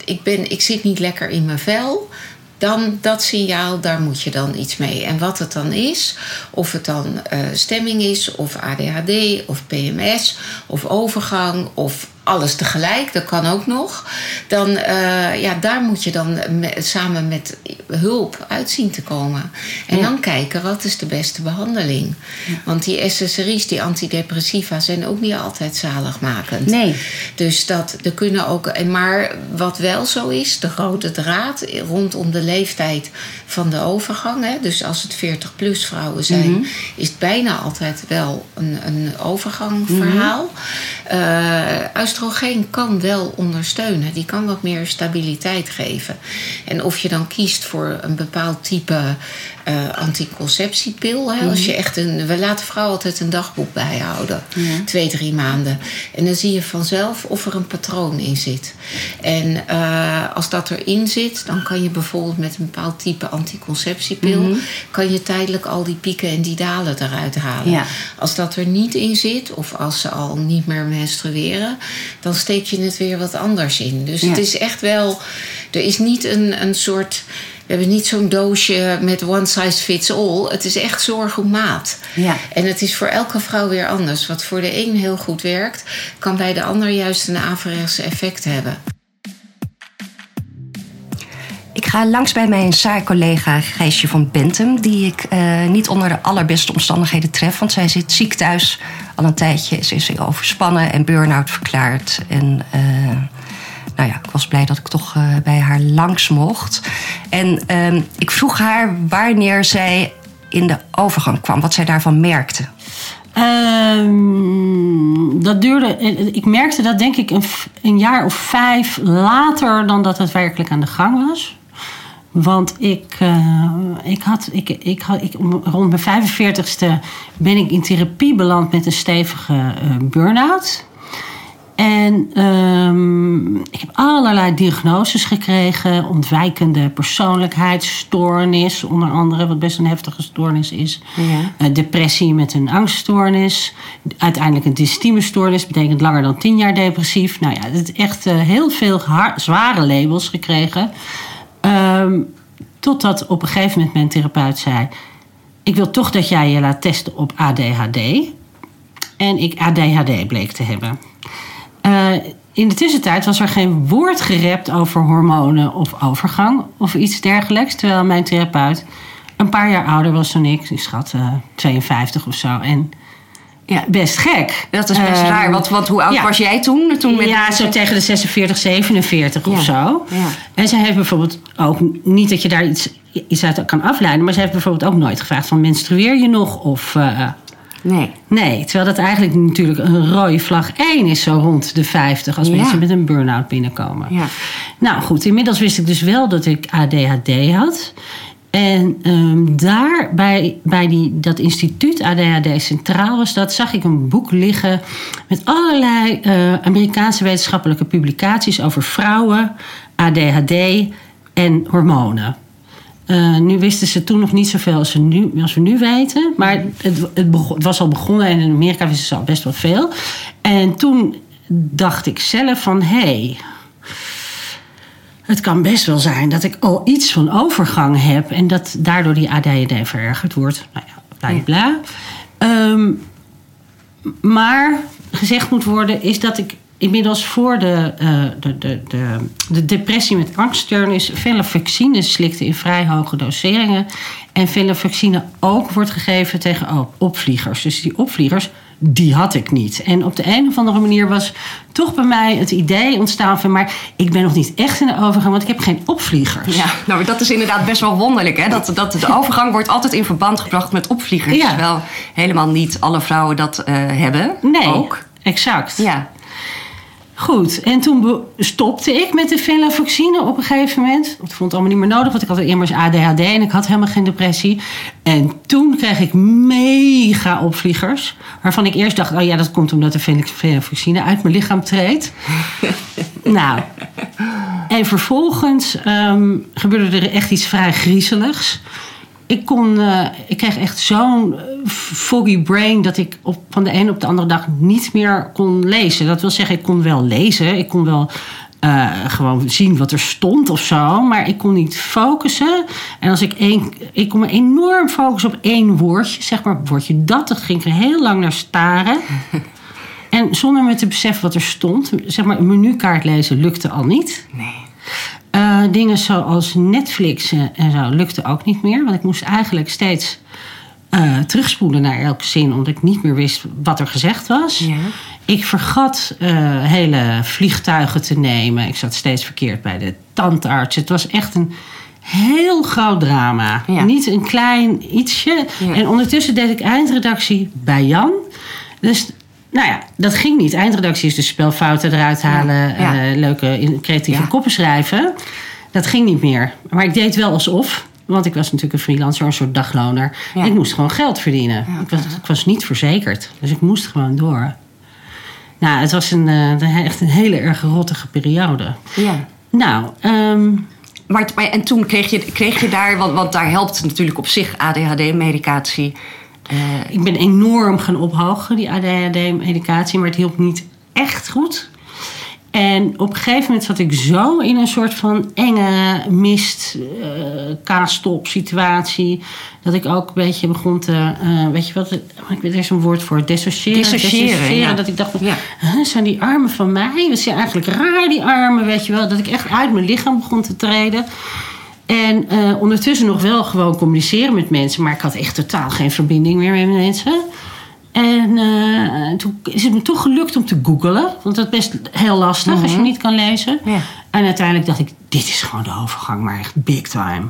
Ik, ben, ik zit niet lekker in mijn vel. Dan dat signaal, daar moet je dan iets mee. En wat het dan is, of het dan eh, stemming is, of ADHD, of PMS, of overgang, of alles tegelijk, dat kan ook nog. Dan, eh, ja, daar moet je dan me- samen met hulp uit zien te komen. En Ja. dan kijken, wat is de beste behandeling? Want die SSRI's, die antidepressiva, zijn ook niet altijd zaligmakend. Nee. Dus dat, er kunnen ook. Maar wat wel zo is, de rode draad rondom de leeftijd van de overgang. Hè, dus als het 40-plus vrouwen zijn, Mhm. is het bijna altijd wel een, een overgangverhaal. Eh oestrogeen kan wel ondersteunen. Die kan wat meer stabiliteit geven. En of je dan kiest voor een bepaald type uh, anticonceptiepil. Hè, Als je echt een, we laten vrouwen altijd een dagboek bijhouden. Twee, drie maanden. En dan zie je vanzelf of er een patroon in zit. En uh, als dat erin zit, dan kan je bijvoorbeeld met een bepaald type anticonceptiepil... Mhm. kan je tijdelijk al die pieken en die dalen eruit halen. Ja. Als dat er niet in zit, of als ze al niet meer menstrueren... dan steek je het weer wat anders in. Dus Ja. het is echt wel... Er is niet een, een soort... We hebben niet zo'n doosje met one size fits all. Het is echt zorg op maat. Ja. En het is voor elke vrouw weer anders. Wat voor de een heel goed werkt, kan bij de ander juist een averechts effect hebben. Ik ga langs bij mijn saai-collega Gijsje van Bentum... die ik eh, niet onder de allerbeste omstandigheden tref... want zij zit ziek thuis al een tijdje. Ze is overspannen en burn-out verklaard. En eh, nou ja, ik was blij dat ik toch eh, bij haar langs mocht. En ehm, ik vroeg haar wanneer zij in de overgang kwam... wat zij daarvan merkte. Ehm, dat duurde. Ik merkte dat denk ik een, een jaar of vijf later dan dat het werkelijk aan de gang was. Want ik, eh, ik had, ik, ik had rond mijn 45ste ben ik in therapie beland met een stevige eh, burn-out. En ehm, ik heb allerlei diagnoses gekregen. Ontwijkende persoonlijkheidsstoornis, onder andere, wat best een heftige stoornis is. Eh, depressie met een angststoornis. Uiteindelijk een dystemestoornis, betekent langer dan 10 jaar depressief. Nou ja, het echt eh, heel veel zware labels gekregen. Ehm, totdat op een gegeven moment mijn therapeut zei: Ik wil toch dat jij je laat testen op ADHD. En ik ADHD bleek te hebben. Eh, in de tussentijd was er geen woord gerept over hormonen of overgang of iets dergelijks. Terwijl mijn therapeut een paar jaar ouder was dan ik. Ik schat eh, 52 of zo. En Ja. best gek. Dat is best Ehm, raar, want, want hoe oud ja. was jij toen? toen met Ja, zo tegen de 46, 47 of zo. Ja. En ze heeft bijvoorbeeld ook, niet dat je daar iets, iets uit kan afleiden, maar ze heeft bijvoorbeeld ook nooit gevraagd van menstrueer je nog? Of eh, Nee. nee, terwijl dat eigenlijk natuurlijk een rode vlag 1 is zo rond de 50 als Ja. mensen met een burn-out binnenkomen. Ja. Nou goed, inmiddels wist ik dus wel dat ik ADHD had. En ehm, daar bij, bij die, dat instituut ADHD Centraal was dat, zag ik een boek liggen met allerlei eh, Amerikaanse wetenschappelijke publicaties over vrouwen, ADHD en hormonen. Eh, nu wisten ze toen nog niet zoveel als, ze nu, als we nu weten. Maar het, het, begon- het was al begonnen en in Amerika wisten ze al best wel veel. En toen dacht ik zelf van... hé, hey, het kan best wel zijn dat ik al iets van overgang heb... en dat daardoor die ADHD verergerd wordt. Nou ja, bla bla. Ehm, maar gezegd moet worden is dat ik inmiddels voor de, eh, de, de, de, de depressie met angststoornis venlafaxine slikte in vrij hoge doseringen. En venlafaxine ook wordt gegeven tegen op- opvliegers. Dus die opvliegers, die had ik niet. En op de een of andere manier was toch bij mij het idee ontstaan van... maar ik ben nog niet echt in de overgang, want ik heb geen opvliegers. Ja, nou, dat is inderdaad best wel wonderlijk. Hè? Dat, dat de overgang wordt altijd in verband gebracht met opvliegers. Ja. Terwijl helemaal niet alle vrouwen dat eh, hebben. Nee, Ook. exact. Ja. Goed, en toen stopte ik met de venlafaxine op een gegeven moment. Ik vond het allemaal niet meer nodig, want ik had immers ADHD en ik had helemaal geen depressie. En toen kreeg ik mega opvliegers. Waarvan ik eerst dacht, oh ja, dat komt omdat de ven- venlafaxine uit mijn lichaam treedt. [laughs] nou, en vervolgens ehm, gebeurde er echt iets vrij griezeligs. Ik, kon, eh, ik kreeg echt zo'n eh, foggy brain dat ik op, van de ene op de andere dag niet meer kon lezen. Dat wil zeggen, ik kon wel lezen. Ik kon wel eh, gewoon zien wat er stond of zo. Maar ik kon niet focussen. En als ik één. Ik kon me enorm focussen op één woordje. Zeg maar, woordje dat. Dat ging ik er heel lang naar staren. [laughs] En zonder me te beseffen wat er stond. Zeg maar, een menukaart lezen lukte al niet. Nee. Eh, dingen zoals Netflix en zo lukte ook niet meer. Want ik moest eigenlijk steeds eh, terugspoelen naar elke zin, omdat ik niet meer wist wat er gezegd was. Ja. Ik vergat eh, hele vliegtuigen te nemen. Ik zat steeds verkeerd bij de tandarts. Het was echt een heel groot drama. Ja. Niet een klein ietsje. Ja. En ondertussen deed ik eindredactie bij Jan. Dus nou ja, dat ging niet. Eindredactie is dus spelfouten eruit halen, Ja. eh, leuke creatieve Ja. koppen schrijven. Dat ging niet meer. Maar ik deed wel alsof. Want ik was natuurlijk een freelancer, een soort dagloner. Ik moest gewoon geld verdienen. Ik, was, ik was niet verzekerd. Dus ik moest gewoon door. Nou, het was een, eh, echt een hele erg rottige periode. Ja. Nou, ehm, Maar, maar- en toen kreeg je, kreeg je daar, want, want daar helpt natuurlijk op zich ADHD-medicatie. Eh, ik ben enorm gaan ophogen, die ADHD-medicatie. Maar het hielp niet echt goed. En op een gegeven moment zat ik zo in een soort van enge mist, eh kaastop situatie. Dat ik ook een beetje begon te, eh, weet je wat, ik weet er is een woord voor, dissociëren. Dissociëren, ja. Dat ik dacht, van, Ja. huh, zijn die armen van mij? Wat zijn eigenlijk raar, die armen, weet je wel. Dat ik echt uit mijn lichaam begon te treden. En eh, ondertussen nog wel gewoon communiceren met mensen. Maar ik had echt totaal geen verbinding meer met mensen. En eh, toen is het me toch gelukt om te googlen. Want dat is best heel lastig als je niet kan lezen. Ja. En uiteindelijk dacht ik, dit is gewoon de overgang, maar echt big time.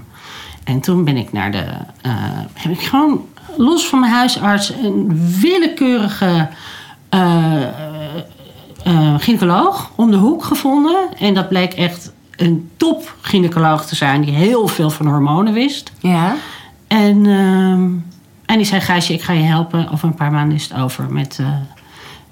En toen ben ik naar de... eh, heb ik gewoon los van mijn huisarts een willekeurige... eh, gynaecoloog om de hoek gevonden. En dat bleek echt een top gynaecoloog te zijn... die heel veel van hormonen wist. ja. En, ehm, en die zei: Gijsje, ik ga je helpen. Over een paar maanden is het over met, eh,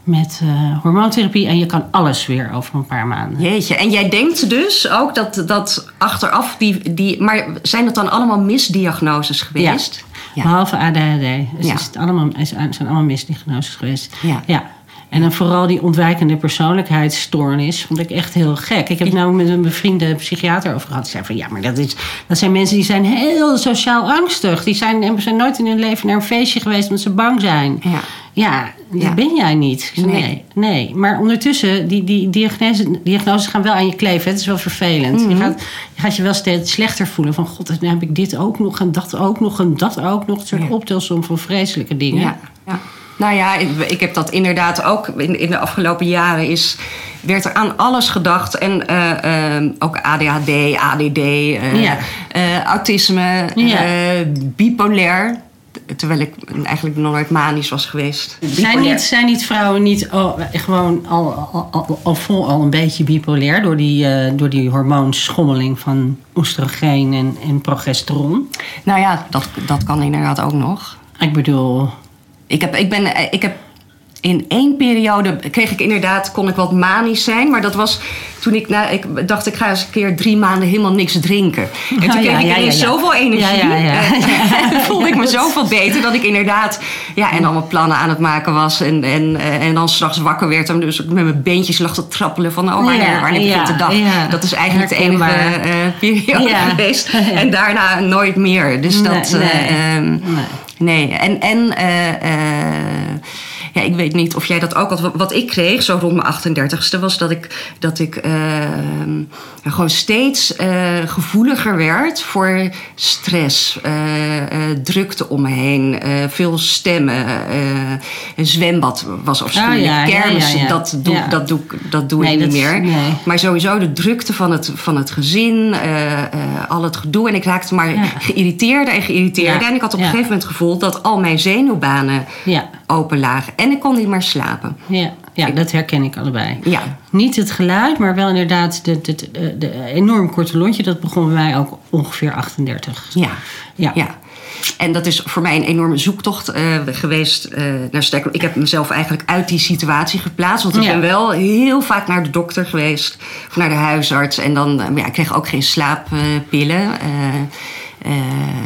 met eh, hormoontherapie. En je kan alles weer over een paar maanden. Jeetje. En jij denkt dus ook dat, dat achteraf die, die. Maar zijn dat dan allemaal misdiagnoses geweest? Ja. Behalve ADHD. Dus Ja. is het allemaal, zijn allemaal misdiagnoses geweest. Ja. ja. En dan vooral die ontwijkende persoonlijkheidsstoornis vond ik echt heel gek. Ik heb nou met een bevriende psychiater over gehad. Die zei van ja, maar dat, is, dat zijn mensen die zijn heel sociaal angstig. Die zijn, zijn nooit in hun leven naar een feestje geweest omdat ze bang zijn. Ja. Ja, dat Ja. ben jij niet. Zei, Nee. nee. nee, Maar ondertussen, die, die diagnose, diagnoses gaan wel aan je kleven. Het is wel vervelend. Mhm. je, gaat, je gaat je wel steeds slechter voelen. Van god, dan heb ik dit ook nog en dat ook nog en dat ook nog. Een soort Ja. optelsom van vreselijke dingen. Ja, ja. Nou ja, ik, ik heb dat inderdaad ook in, in de afgelopen jaren is, werd er aan alles gedacht. En eh, eh, ook ADHD, ADD, eh, Ja. autisme, Ja. bipolair. Terwijl ik eigenlijk nog nooit manisch was geweest. Zijn niet, zijn niet vrouwen niet al, gewoon al, al, al, al, vol al een beetje bipolair door die, door die hormoonschommeling van oestrogeen en, en progesteron? Nou ja, dat, dat kan inderdaad ook nog. Ik bedoel, Ik heb, ik ben, eh, ik heb in één periode kreeg ik inderdaad, kon ik wat manisch zijn. Maar dat was toen ik, nou, ik dacht, ik ga eens een keer drie maanden helemaal niks drinken. En toen kreeg ja, ik ja, zoveel energie. En [laughs] [laughs] voelde ik me zoveel beter dat ik inderdaad, ja, en allemaal plannen aan het maken was. En, en, eh, en dan s'nachts wakker werd en dus met mijn beentjes lag te trappelen van, oh, wanneer, wanneer begint de dag? Dat is eigenlijk de enige eh, periode geweest. [laughs] En daarna nooit meer. Dus dat... eh, nee. ehm, nee. Nee, en, en eh, eh, ja, ik weet niet of jij dat ook had. Wat- ik kreeg, zo rond mijn 38ste, was dat ik, dat ik eh, gewoon steeds eh, gevoeliger werd voor stress, eh, drukte om me heen, veel stemmen. een zwembad was afschuwelijk. Ah, ja, Kermis, ja, ja. dat doe, dat doe, ik- dat doe Nee, ik niet meer. nee. Maar sowieso de drukte van het, van het gezin, al het gedoe. En ik raakte maar geïrriteerder en geïrriteerder. En ik had op een gegeven moment het gevoel dat al mijn zenuwbanen Ja, open lagen. En ik kon niet meer slapen. ja, ja, dat herken ik allebei. Ja, Niet het geluid, maar wel inderdaad de, de, de, de enorm korte lontje. Dat begon bij mij ook ongeveer 38. ja, Ja. ja. En dat is voor mij een enorme zoektocht eh, geweest. eh naar sterker. Ik heb mezelf eigenlijk uit die situatie geplaatst. Want ik Ja. ben wel heel vaak naar de dokter geweest. Of naar de huisarts. En dan, eh, ja, ik kreeg ook geen slaappillen. Eh, eh,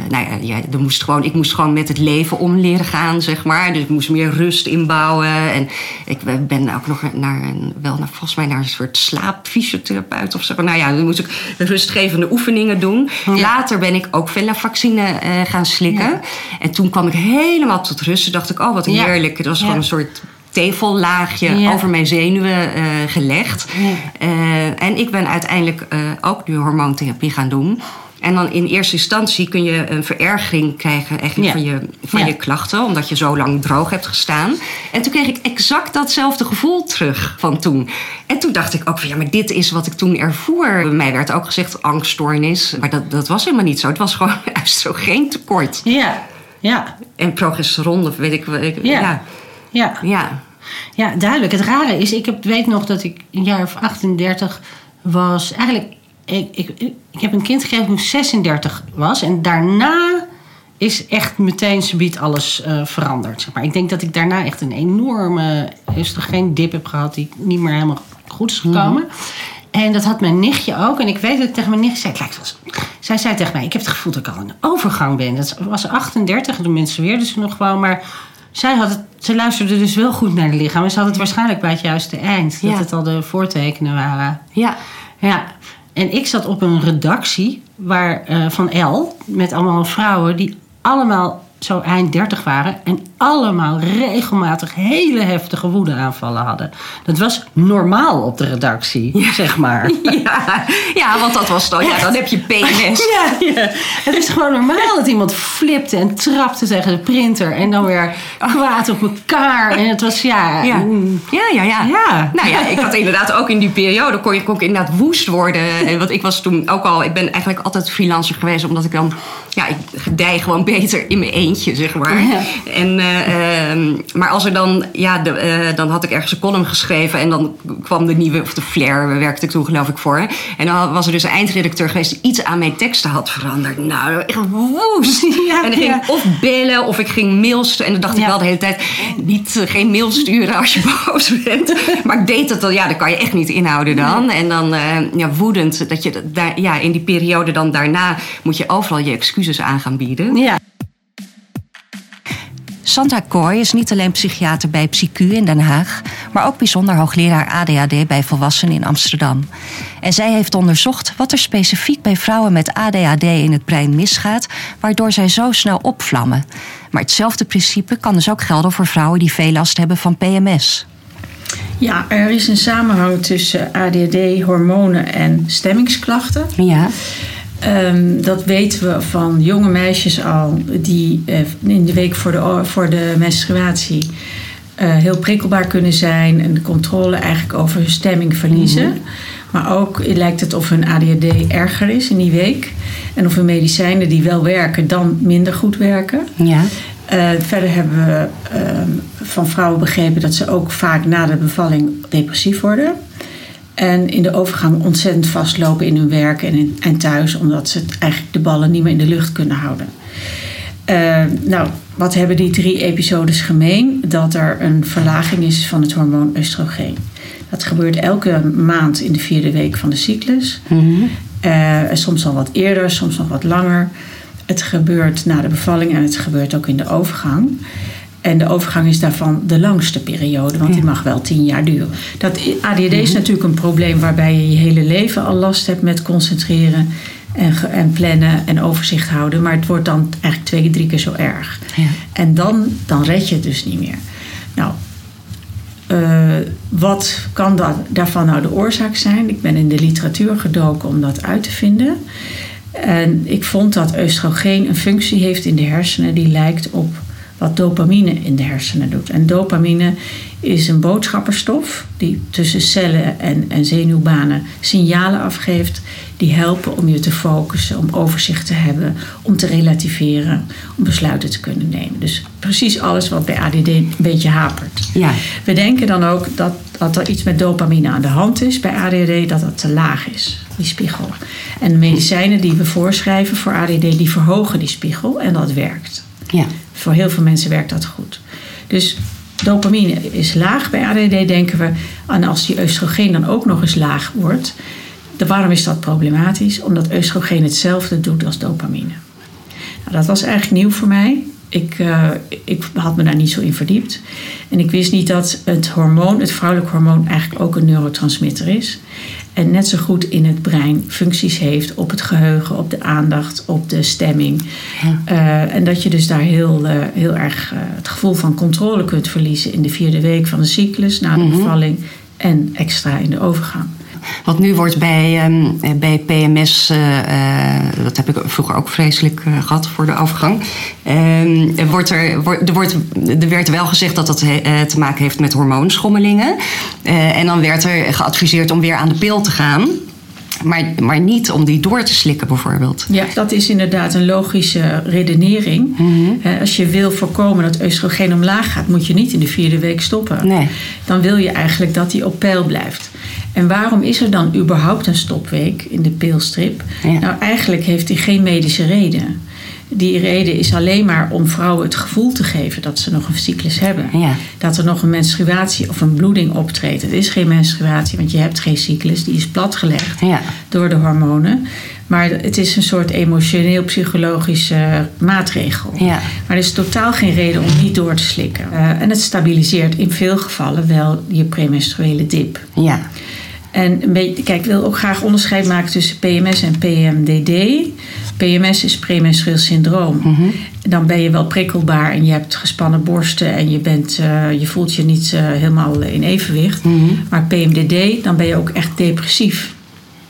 nou ja, ja, er moest gewoon, ik moest gewoon met het leven om leren gaan, zeg maar. Dus ik moest meer rust inbouwen. En ik ben ook nog naar een, wel naar, volgens mij naar een soort slaapfysiotherapeut of zo. Nou ja, dan moest ik rustgevende oefeningen doen. Later ben ik ook Vella-vaccine eh, gaan slikken. En toen kwam ik helemaal tot rust. Toen dacht ik, oh wat heerlijk. Het was gewoon een soort tevellaagje Ja. over mijn zenuwen eh, gelegd. En ik ben uiteindelijk ook nu hormoontherapie gaan doen. En dan in eerste instantie kun je een verergering krijgen eigenlijk Ja. van, je, van Ja. je klachten, omdat je zo lang droog hebt gestaan. En toen kreeg ik exact datzelfde gevoel terug van toen. En toen dacht ik ook van ja, maar dit is wat ik toen ervoer. Bij mij werd ook gezegd angststoornis, maar dat, dat was helemaal niet zo. Het was gewoon [laughs] oestrogeentekort. Ja, ja, En progesteron, of weet ik ik- Ja. ja. ja. ja. Ja, duidelijk. Het rare is, ik heb, weet nog dat ik een jaar of 38 was. Eigenlijk, ik, ik, ik heb een kind gekregen toen ik 36 was. En daarna is echt meteen subiet alles uh, veranderd. Zeg maar. Ik denk dat ik daarna echt een enorme geen dip heb gehad... die niet meer helemaal goed is gekomen. Mhm. En dat had mijn nichtje ook. En ik weet dat ik tegen mijn nichtje zei... Het lijkt wel zij zei tegen mij, ik heb het gevoel dat ik al een overgang ben. Dat was 38, de mensen weer dus nog gewoon. Maar zij had het, ze luisterde dus wel goed naar de lichaam. En ze had het waarschijnlijk bij het juiste eind. Dat het al de voortekenen waren. Ja. Ja. En ik zat op een redactie waar, uh, van L. Met allemaal vrouwen die allemaal zo eind 30 waren en allemaal regelmatig hele heftige woedeaanvallen hadden. Dat was normaal op de redactie, zeg maar. [laughs] Ja, ja, want dat was dan, ja, dan heb je PMS. Ja, ja, Het is gewoon normaal dat iemand flipte en trapte tegen de printer en dan weer kwaad op elkaar. En het was, ja... Ja, mm. ja, ja. ja. Nou ja, ik had inderdaad ook in die periode, kon je ook inderdaad woest worden. Want ik was toen ook al, ik ben eigenlijk altijd freelancer geweest, omdat ik dan, ja, ik gedij gewoon beter in mijn eentje, zeg maar. En, maar als er dan, ja, de, uh, dan had ik ergens een column geschreven en dan kwam de nieuwe, of de Flair werkte ik toen geloof ik voor. En dan was er dus een eindredacteur geweest die iets aan mijn teksten had veranderd. Nou, echt woest. [laughs] Ja, en ik ging of bellen of ik ging mails. En dan dacht ik wel de hele tijd, niet, uh, geen mail sturen als je [laughs] boos bent. maar ik deed dat dan, ja, dat kan je echt niet inhouden dan. En dan, ja, woedend, dat je daar, ja, in die periode dan daarna moet je overal je excuses aan gaan bieden. Ja. Sandra Kooi is niet alleen psychiater bij PsyQ in Den Haag, maar ook bijzonder hoogleraar ADHD bij volwassenen in Amsterdam. En zij heeft onderzocht wat er specifiek bij vrouwen met ADHD in het brein misgaat, waardoor zij zo snel opvlammen. Maar hetzelfde principe kan dus ook gelden voor vrouwen die veel last hebben van PMS. Ja, er is een samenhang tussen ADHD, hormonen en stemmingsklachten. Ja. Um, dat weten we van jonge meisjes al die uh, in de week voor de, voor de menstruatie uh, heel prikkelbaar kunnen zijn en de controle eigenlijk over hun stemming verliezen. Mm -hmm. Maar ook lijkt het of hun ADHD erger is in die week. En of hun medicijnen die wel werken, dan minder goed werken. Ja. Uh, verder hebben we van vrouwen begrepen dat ze ook vaak na de bevalling depressief worden. En in de overgang ontzettend vastlopen in hun werk en, in, en thuis, omdat ze eigenlijk de ballen niet meer in de lucht kunnen houden. Uh, nou, wat hebben die drie episodes gemeen? Dat er een verlaging is van het hormoon oestrogeen. Dat gebeurt elke maand in de vierde week van de cyclus. Mm -hmm. uh, soms al wat eerder, soms nog wat langer. Het gebeurt na de bevalling en het gebeurt ook in de overgang. En de overgang is daarvan de langste periode, want die mag wel tien jaar duren. Dat ADD is mhm. natuurlijk een probleem waarbij je je hele leven al last hebt met concentreren en, en plannen en overzicht houden. Maar het wordt dan eigenlijk twee, drie keer zo erg. Ja. En dan, dan red je het dus niet meer. Nou, uh, wat kan dat, daarvan nou de oorzaak zijn? Ik ben in de literatuur gedoken om dat uit te vinden. En ik vond dat oestrogeen een functie heeft in de hersenen die lijkt op wat dopamine in de hersenen doet. En dopamine is een boodschapperstof die tussen cellen en, en zenuwbanen signalen afgeeft. Die helpen om je te focussen, om overzicht te hebben, om te relativeren, om besluiten te kunnen nemen. Dus precies alles wat bij ADD een beetje hapert. Ja. We denken dan ook dat, dat er iets met dopamine aan de hand is bij ADD, dat het te laag is, die spiegel. En de medicijnen die we voorschrijven voor ADD, die verhogen die spiegel en dat werkt. Ja. Voor heel veel mensen werkt dat goed. Dus dopamine is laag bij ADD, denken we. En als die oestrogeen dan ook nog eens laag wordt, de, waarom is dat problematisch? Omdat oestrogeen hetzelfde doet als dopamine. Nou, dat was eigenlijk nieuw voor mij. Ik, uh, ik had me daar niet zo in verdiept. En ik wist niet dat het hormoon, het vrouwelijk hormoon, eigenlijk ook een neurotransmitter is. En net zo goed in het brein functies heeft op het geheugen, op de aandacht, op de stemming. Ja. Uh, en dat je dus daar heel, uh, heel erg uh, het gevoel van controle kunt verliezen in de vierde week van de cyclus, na de Mhm. bevalling en extra in de overgang. Want nu wordt bij, um, bij PMS, uh, uh, dat heb ik vroeger ook vreselijk uh, gehad voor de er, wordt er, wordt, er, wordt, er werd wel gezegd dat dat he, te maken heeft met hormoonschommelingen. en dan werd er geadviseerd om weer aan de pil te gaan. Maar, maar niet om die door te slikken bijvoorbeeld. Ja, dat is inderdaad een logische redenering. Eh, Als je wil voorkomen dat oestrogeen omlaag gaat, moet je niet in de vierde week stoppen. Nee. Dan wil je eigenlijk dat die op peil blijft. En waarom is er dan überhaupt een stopweek in de pilstrip? Ja. Nou, eigenlijk heeft die geen medische reden. Die reden is alleen maar om vrouwen het gevoel te geven dat ze nog een cyclus hebben. Ja. Dat er nog een menstruatie of een bloeding optreedt. Het is geen menstruatie, want je hebt geen cyclus. Die is platgelegd Ja. door de hormonen. Maar het is een soort emotioneel-psychologische maatregel. Ja. Maar er is totaal geen reden om niet door te slikken. Eh, en het stabiliseert in veel gevallen wel je premenstruele dip. Ja. En een beetje, kijk, ik wil ook graag onderscheid maken tussen PMS en PMDD. PMS is premenstrueel syndroom. Dan ben je wel prikkelbaar en je hebt gespannen borsten en je, bent, eh, je voelt je niet eh, helemaal in evenwicht. Maar PMDD, dan ben je ook echt depressief.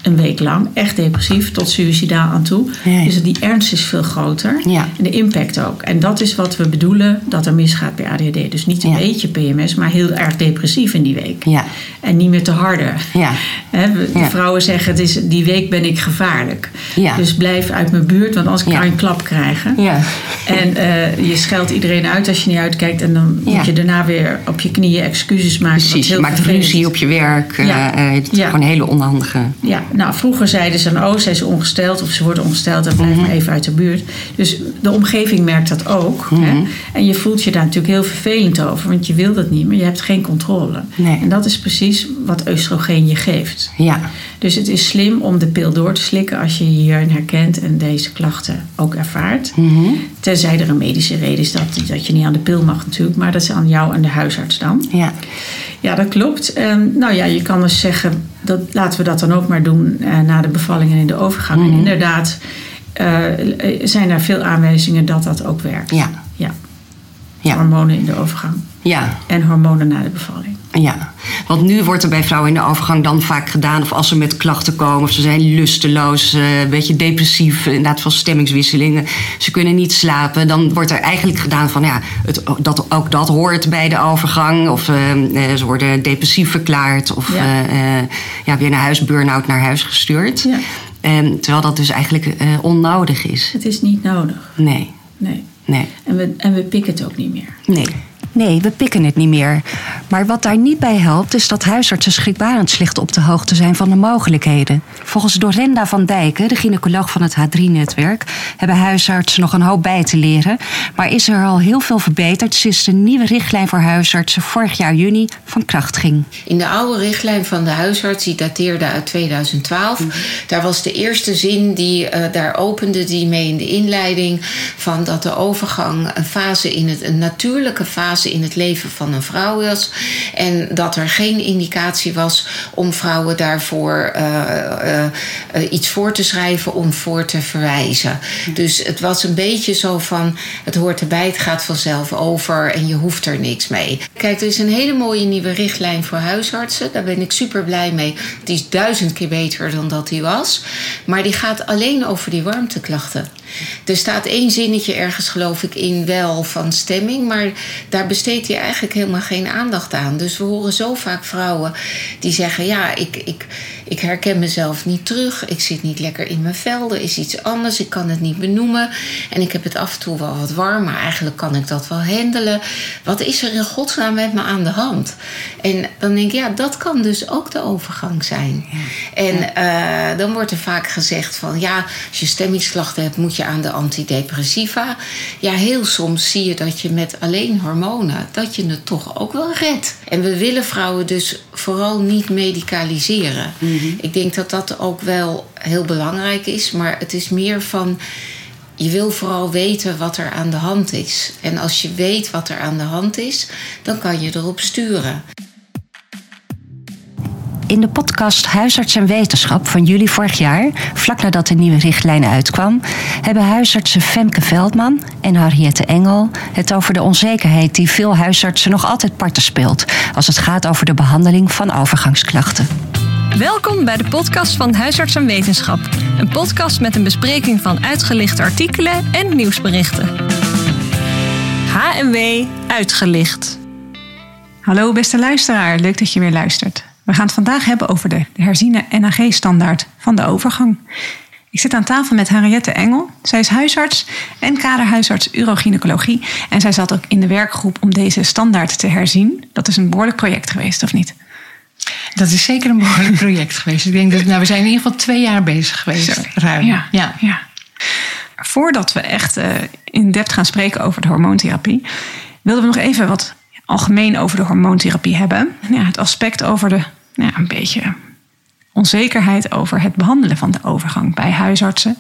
Een week lang, echt depressief, tot suicidaal aan toe. Ja. Dus die ernst is veel groter. Ja. En de impact ook. En dat is wat we bedoelen dat er misgaat bij ADHD. Dus niet een Ja. beetje PMS, maar heel erg depressief in die week. Ja. En niet meer te harde. Ja. Hè, we- de vrouwen zeggen, het is, die week ben ik gevaarlijk. Ja. Dus blijf uit mijn buurt, want anders kan Ja. je een klap krijgen. Ja. En eh, je scheldt iedereen uit als je niet uitkijkt. En dan moet je daarna weer op je knieën excuses maken. Precies, je maakt vervelend ruzie op je werk. eh, het is gewoon een hele onhandige. Ja, nou vroeger zeiden ze dan, oh, zij is ongesteld of ze wordt ongesteld, Mhm. blijf maar even uit de buurt. Dus de omgeving merkt dat ook. Mhm. Hè? En je voelt je daar natuurlijk heel vervelend over, want je wil dat niet, maar je hebt geen controle. Nee. En dat is precies wat oestrogeen je geeft. Ja. Dus het is slim om de pil door te slikken als je je hierin herkent en deze klachten ook ervaart. Mhm. Tenzij er een medische reden is dat, dat je niet aan de pil mag natuurlijk, maar dat is aan jou en de huisarts dan. Ja. Ja, dat klopt. En, nou ja, je kan dus zeggen, dat, laten we dat dan ook maar doen eh, na de bevalling en in de overgang. Mhm. En inderdaad eh, zijn er veel aanwijzingen dat dat ook werkt. Ja. ja. Ja. Hormonen in de overgang Ja. en hormonen na de bevalling. Ja, want nu wordt er bij vrouwen in de overgang dan vaak gedaan... of als ze met klachten komen of ze zijn lusteloos, eh, een beetje depressief... inderdaad van stemmingswisselingen, ze kunnen niet slapen... dan wordt er eigenlijk gedaan van ja, het, dat, ook dat hoort bij de overgang... of eh, eh, ze worden depressief verklaard of Ja. ja, weer naar huis, burn-out naar huis gestuurd. Ja. En, terwijl dat dus eigenlijk onnodig is. Het is niet nodig. Nee, Nee. nee, En we, en we pikken het ook niet meer. nee. Nee, we pikken het niet meer. Maar wat daar niet bij helpt, is dat huisartsen schrikbarend slecht op de hoogte zijn van de mogelijkheden. Volgens Dorenda van Dijken, de gynaecoloog van het H3-netwerk, hebben huisartsen nog een hoop bij te leren. Maar is er al heel veel verbeterd sinds de nieuwe richtlijn voor huisartsen vorig jaar juni van kracht ging. In de oude richtlijn van de huisarts, die dateerde uit 2012, daar was de eerste zin die eh, daar opende, die mee in de inleiding van dat de overgang een fase in het, een natuurlijke fase in het leven van een vrouw was. En dat er geen indicatie was om vrouwen daarvoor eh, eh, eh, iets voor te schrijven, om voor te verwijzen. Dus het was een beetje zo van: het hoort erbij, het gaat vanzelf over en je hoeft er niks mee. Kijk, er is een hele mooie nieuwe richtlijn voor huisartsen. Daar ben ik super blij mee. Die is duizend keer beter dan dat die was. Maar die gaat alleen over die warmteklachten. Er staat één zinnetje ergens, geloof ik, in wel van stemming. Maar daar besteedt hij eigenlijk helemaal geen aandacht aan. Dus we horen zo vaak vrouwen die zeggen: Ja, ik, ik, ik herken mezelf niet terug. Ik zit niet lekker in mijn vel. Er is iets anders. Ik kan het niet benoemen. En ik heb het af en toe wel wat warm. Maar eigenlijk kan ik dat wel handelen. Wat is er in godsnaam met me aan de hand? En dan denk ik: Ja, dat kan dus ook de overgang zijn. En eh, dan wordt er vaak gezegd: van ja, als je stemmingsklachten hebt, moet je aan de antidepressiva. Ja, heel soms zie je dat je met alleen hormonen, dat je het toch ook wel redt. En we willen vrouwen dus vooral niet medicaliseren. Ik denk dat dat ook wel heel belangrijk is, maar het is meer van. Je wil vooral weten wat er aan de hand is. En als je weet wat er aan de hand is, dan kan je erop sturen. In de podcast Huisarts en Wetenschap van juli vorig jaar, vlak nadat de nieuwe richtlijn uitkwam, hebben huisartsen Femke Veldman en Harriette Engel het over de onzekerheid die veel huisartsen nog altijd parten speelt als het gaat over de behandeling van overgangsklachten. Welkom bij de podcast van Huisarts en Wetenschap. Een podcast met een bespreking van uitgelichte artikelen en nieuwsberichten. HMW Uitgelicht. Hallo beste luisteraar, leuk dat je weer luistert. We gaan het vandaag hebben over de herziene NAG-standaard van de overgang. Ik zit aan tafel met Henriette Engel. Zij is huisarts en kaderhuisarts urogynecologie. En zij zat ook in de werkgroep om deze standaard te herzien. Dat is een behoorlijk project geweest, of niet? Dat is zeker een behoorlijk [laughs] project geweest. Ik denk dat nou, we zijn in ieder geval twee jaar bezig geweest. Ruim. Ja, ja. ja. Voordat we echt uh, in depth gaan spreken over de hormoontherapie, wilden we nog even wat algemeen over de hormoontherapie hebben. Ja, het aspect over de ja, een beetje onzekerheid over het behandelen van de overgang bij huisartsen.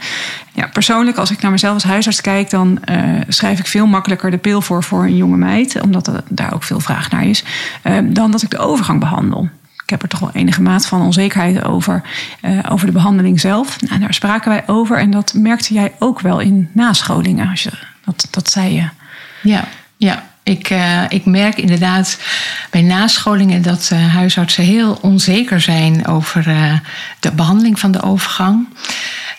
Ja, persoonlijk, als ik naar mezelf als huisarts kijk, dan uh, schrijf ik veel makkelijker de pil voor voor een jonge meid, omdat er daar ook veel vraag naar is, uh, dan dat ik de overgang behandel. Ik heb er toch wel enige maat van onzekerheid over, uh, over de behandeling zelf. Nou, daar spraken wij over en dat merkte jij ook wel in nascholingen. Als je, dat, dat zei je. Ja, ja. Ik, uh, ik merk inderdaad bij nascholingen dat uh, huisartsen heel onzeker zijn over uh, de behandeling van de overgang.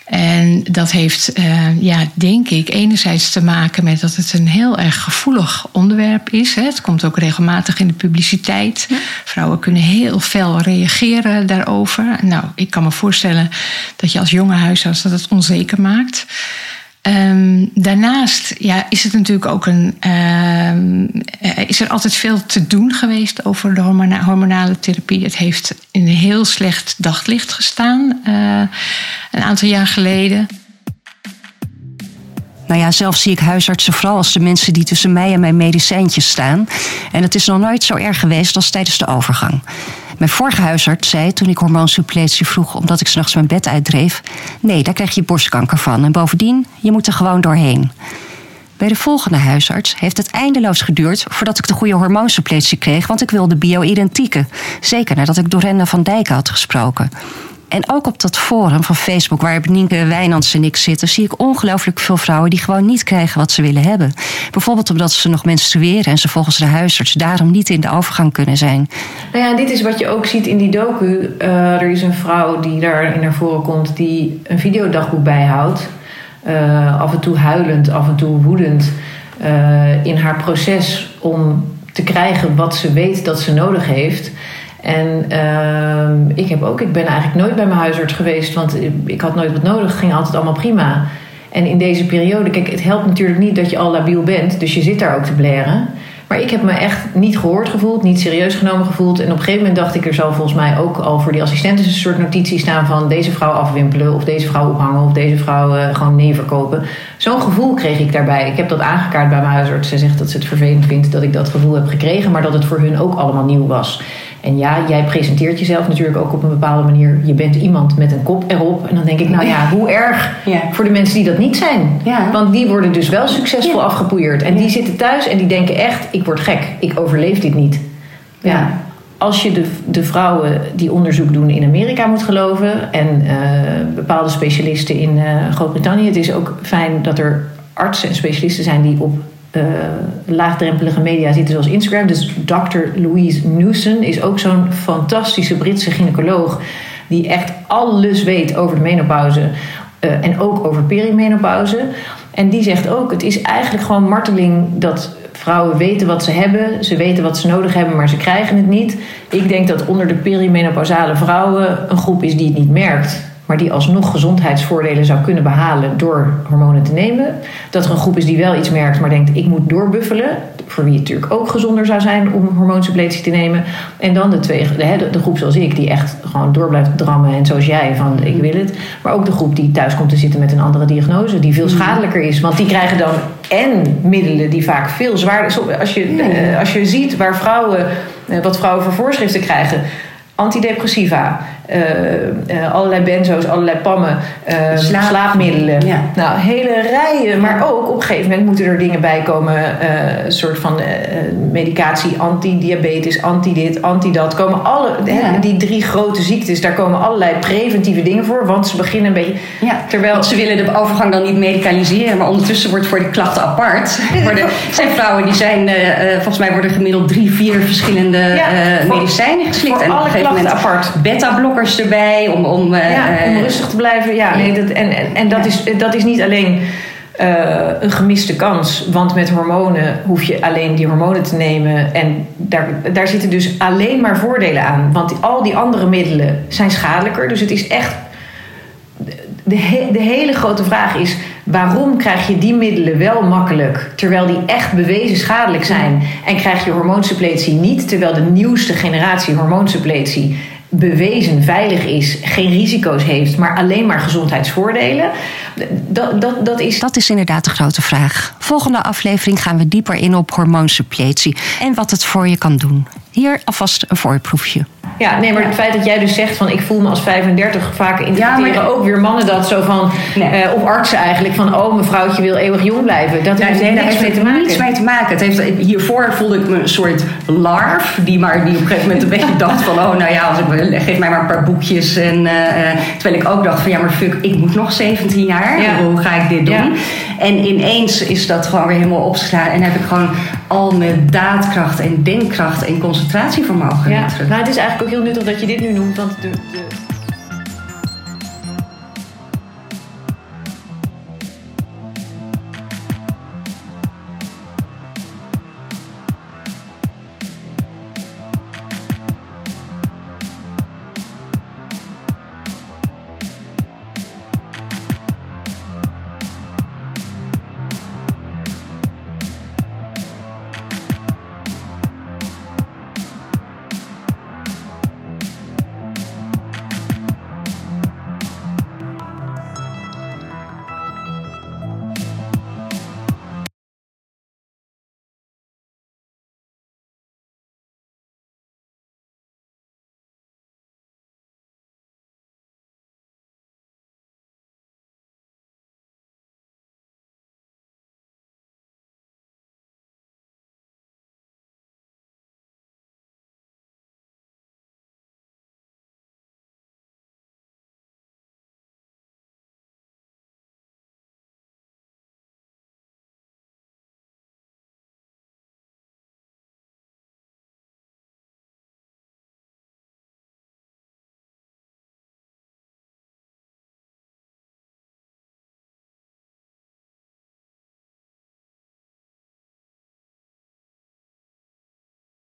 En dat heeft, ja, denk ik, enerzijds te maken met dat het een heel erg gevoelig onderwerp is. Hè. Het komt ook regelmatig in de publiciteit. Ja. Vrouwen kunnen heel fel reageren daarover. Nou, ik kan me voorstellen dat je als jonge huisarts dat het onzeker maakt. Um, daarnaast ja, is het natuurlijk ook een. Um, is er altijd veel te doen geweest over de hormona hormonale therapie. Het heeft in een heel slecht daglicht gestaan uh, een aantal jaar geleden. Nou ja, zelf zie ik huisartsen vooral als de mensen die tussen mij en mijn medicijntjes staan. En het is nog nooit zo erg geweest als tijdens de overgang. Mijn vorige huisarts zei toen ik hormoonsuppletie vroeg omdat ik s'nachts mijn bed uitdreef: nee, daar krijg je borstkanker van. En bovendien, je moet er gewoon doorheen. Bij de volgende huisarts heeft het eindeloos geduurd voordat ik de goede hormoonsuppletie kreeg, want ik wilde bio-identieke. Zeker nadat ik Dorenda van Dijk had gesproken. En ook op dat forum van Facebook waar Nienke Wijnands en ik zitten, zie ik ongelooflijk veel vrouwen die gewoon niet krijgen wat ze willen hebben. Bijvoorbeeld omdat ze nog menstrueren en ze volgens de huisarts daarom niet in de overgang kunnen zijn. Nou ja, dit is wat je ook ziet in die docu. Uh, er is een vrouw die daarin naar voren komt die een videodagboek bijhoudt. Uh, af en toe huilend, af en toe woedend. Uh, in haar proces om te krijgen wat ze weet dat ze nodig heeft. En uh, ik heb ook, ik ben eigenlijk nooit bij mijn huisarts geweest, want ik had nooit wat nodig, het ging altijd allemaal prima. En in deze periode, kijk, het helpt natuurlijk niet dat je al labiel bent, dus je zit daar ook te blaren. Maar ik heb me echt niet gehoord gevoeld, niet serieus genomen gevoeld. En op een gegeven moment dacht ik, er zal volgens mij ook al voor die assistenten een soort notitie staan van deze vrouw afwimpelen, of deze vrouw ophangen, of deze vrouw gewoon nee verkopen. Zo'n gevoel kreeg ik daarbij. Ik heb dat aangekaart bij mijn huisarts. Zij zegt dat ze het vervelend vindt dat ik dat gevoel heb gekregen, maar dat het voor hun ook allemaal nieuw was. En ja, jij presenteert jezelf natuurlijk ook op een bepaalde manier. Je bent iemand met een kop erop. En dan denk ik, nou ja, hoe erg ja. voor de mensen die dat niet zijn. Ja. Want die worden dus wel succesvol ja. afgepoeierd. En die zitten thuis en die denken echt, ik word gek. Ik overleef dit niet. Ja. Als je de, de vrouwen die onderzoek doen in Amerika moet geloven... en uh, bepaalde specialisten in uh, Groot-Brittannië... het is ook fijn dat er artsen en specialisten zijn die op uh, laagdrempelige media zitten zoals Instagram. Dus Dr. Louise Newson is ook zo'n fantastische Britse gynaecoloog die echt alles weet over de menopauze en ook over perimenopauze. En die zegt ook: het is eigenlijk gewoon marteling dat vrouwen weten wat ze hebben, ze weten wat ze nodig hebben, maar ze krijgen het niet. Ik denk dat onder de perimenopausale vrouwen een groep is die het niet merkt maar die alsnog gezondheidsvoordelen zou kunnen behalen door hormonen te nemen. Dat er een groep is die wel iets merkt, maar denkt ik moet doorbuffelen. Voor wie het natuurlijk ook gezonder zou zijn om hormoonsuppletie te nemen. En dan de, twee, de, de groep zoals ik, die echt gewoon door blijft drammen. En zoals jij, van ik wil het. Maar ook de groep die thuis komt te zitten met een andere diagnose, die veel schadelijker is. Want die krijgen dan en middelen die vaak veel zwaarder. Als je, uh, als je ziet waar vrouwen, uh, wat vrouwen voor voorschriften krijgen antidepressiva, uh, uh, allerlei benzo's, allerlei pammen, Slaap. slaapmiddelen. Ja. Nou, hele rijen. Maar ook op een gegeven moment moeten er dingen bij komen. een soort van medicatie, antidiabetes, anti-dit, anti-dat. Komen alle, ja. die drie grote ziektes, daar komen allerlei preventieve dingen voor. Want ze beginnen een beetje... Ja, terwijl ze willen de overgang dan niet medicaliseren. Maar ondertussen wordt voor de klachten apart. worden, zijn vrouwen die zijn, volgens mij worden gemiddeld drie, vier verschillende medicijnen geslikt. en alle klachten apart. Beta-blokkers erbij om, om, ja, uh, om rustig te blijven. Ja, nee, dat, en, en, en dat, is, dat is niet alleen eh, een gemiste kans. Want met hormonen hoef je alleen die hormonen te nemen. En daar, daar zitten dus alleen maar voordelen aan. Want al die andere middelen zijn schadelijker. Dus het is echt. De, he- de hele grote vraag is: waarom krijg je die middelen wel makkelijk, terwijl die echt bewezen schadelijk zijn? En krijg je hormoonsuppletie niet, terwijl de nieuwste generatie hormoonsuppletie bewezen veilig is, geen risico's heeft, maar alleen maar gezondheidsvoordelen? Dat, dat, dat is. Dat is inderdaad de grote vraag. Volgende aflevering gaan we dieper in op hormoonsuppletie en wat het voor je kan doen. Hier alvast een voorproefje. Ja, nee, maar het feit dat jij dus zegt van ik voel me als 35, vaak interpreteren ook weer mannen dat zo van, eh, of artsen eigenlijk, van oh mevrouwtje wil eeuwig jong blijven. Dat heeft nee, daar niks heeft mee te het maken. niets mee te maken. Het heeft, hiervoor voelde ik me een soort larf, die, maar, die op een gegeven moment een beetje dacht van, oh nou ja, als ik, geef mij maar een paar boekjes. En, eh, eh, terwijl ik ook dacht van, ja maar fuck, ik moet nog 17 jaar. Ja. Hoe ga ik dit doen? Ja. En ineens is dat gewoon weer helemaal opgeslagen. En heb ik gewoon al mijn daadkracht en denkkracht en concentratievermogen Ja, weer terug. nou, het is eigenlijk ook heel nuttig dat je dit nu noemt, want de, de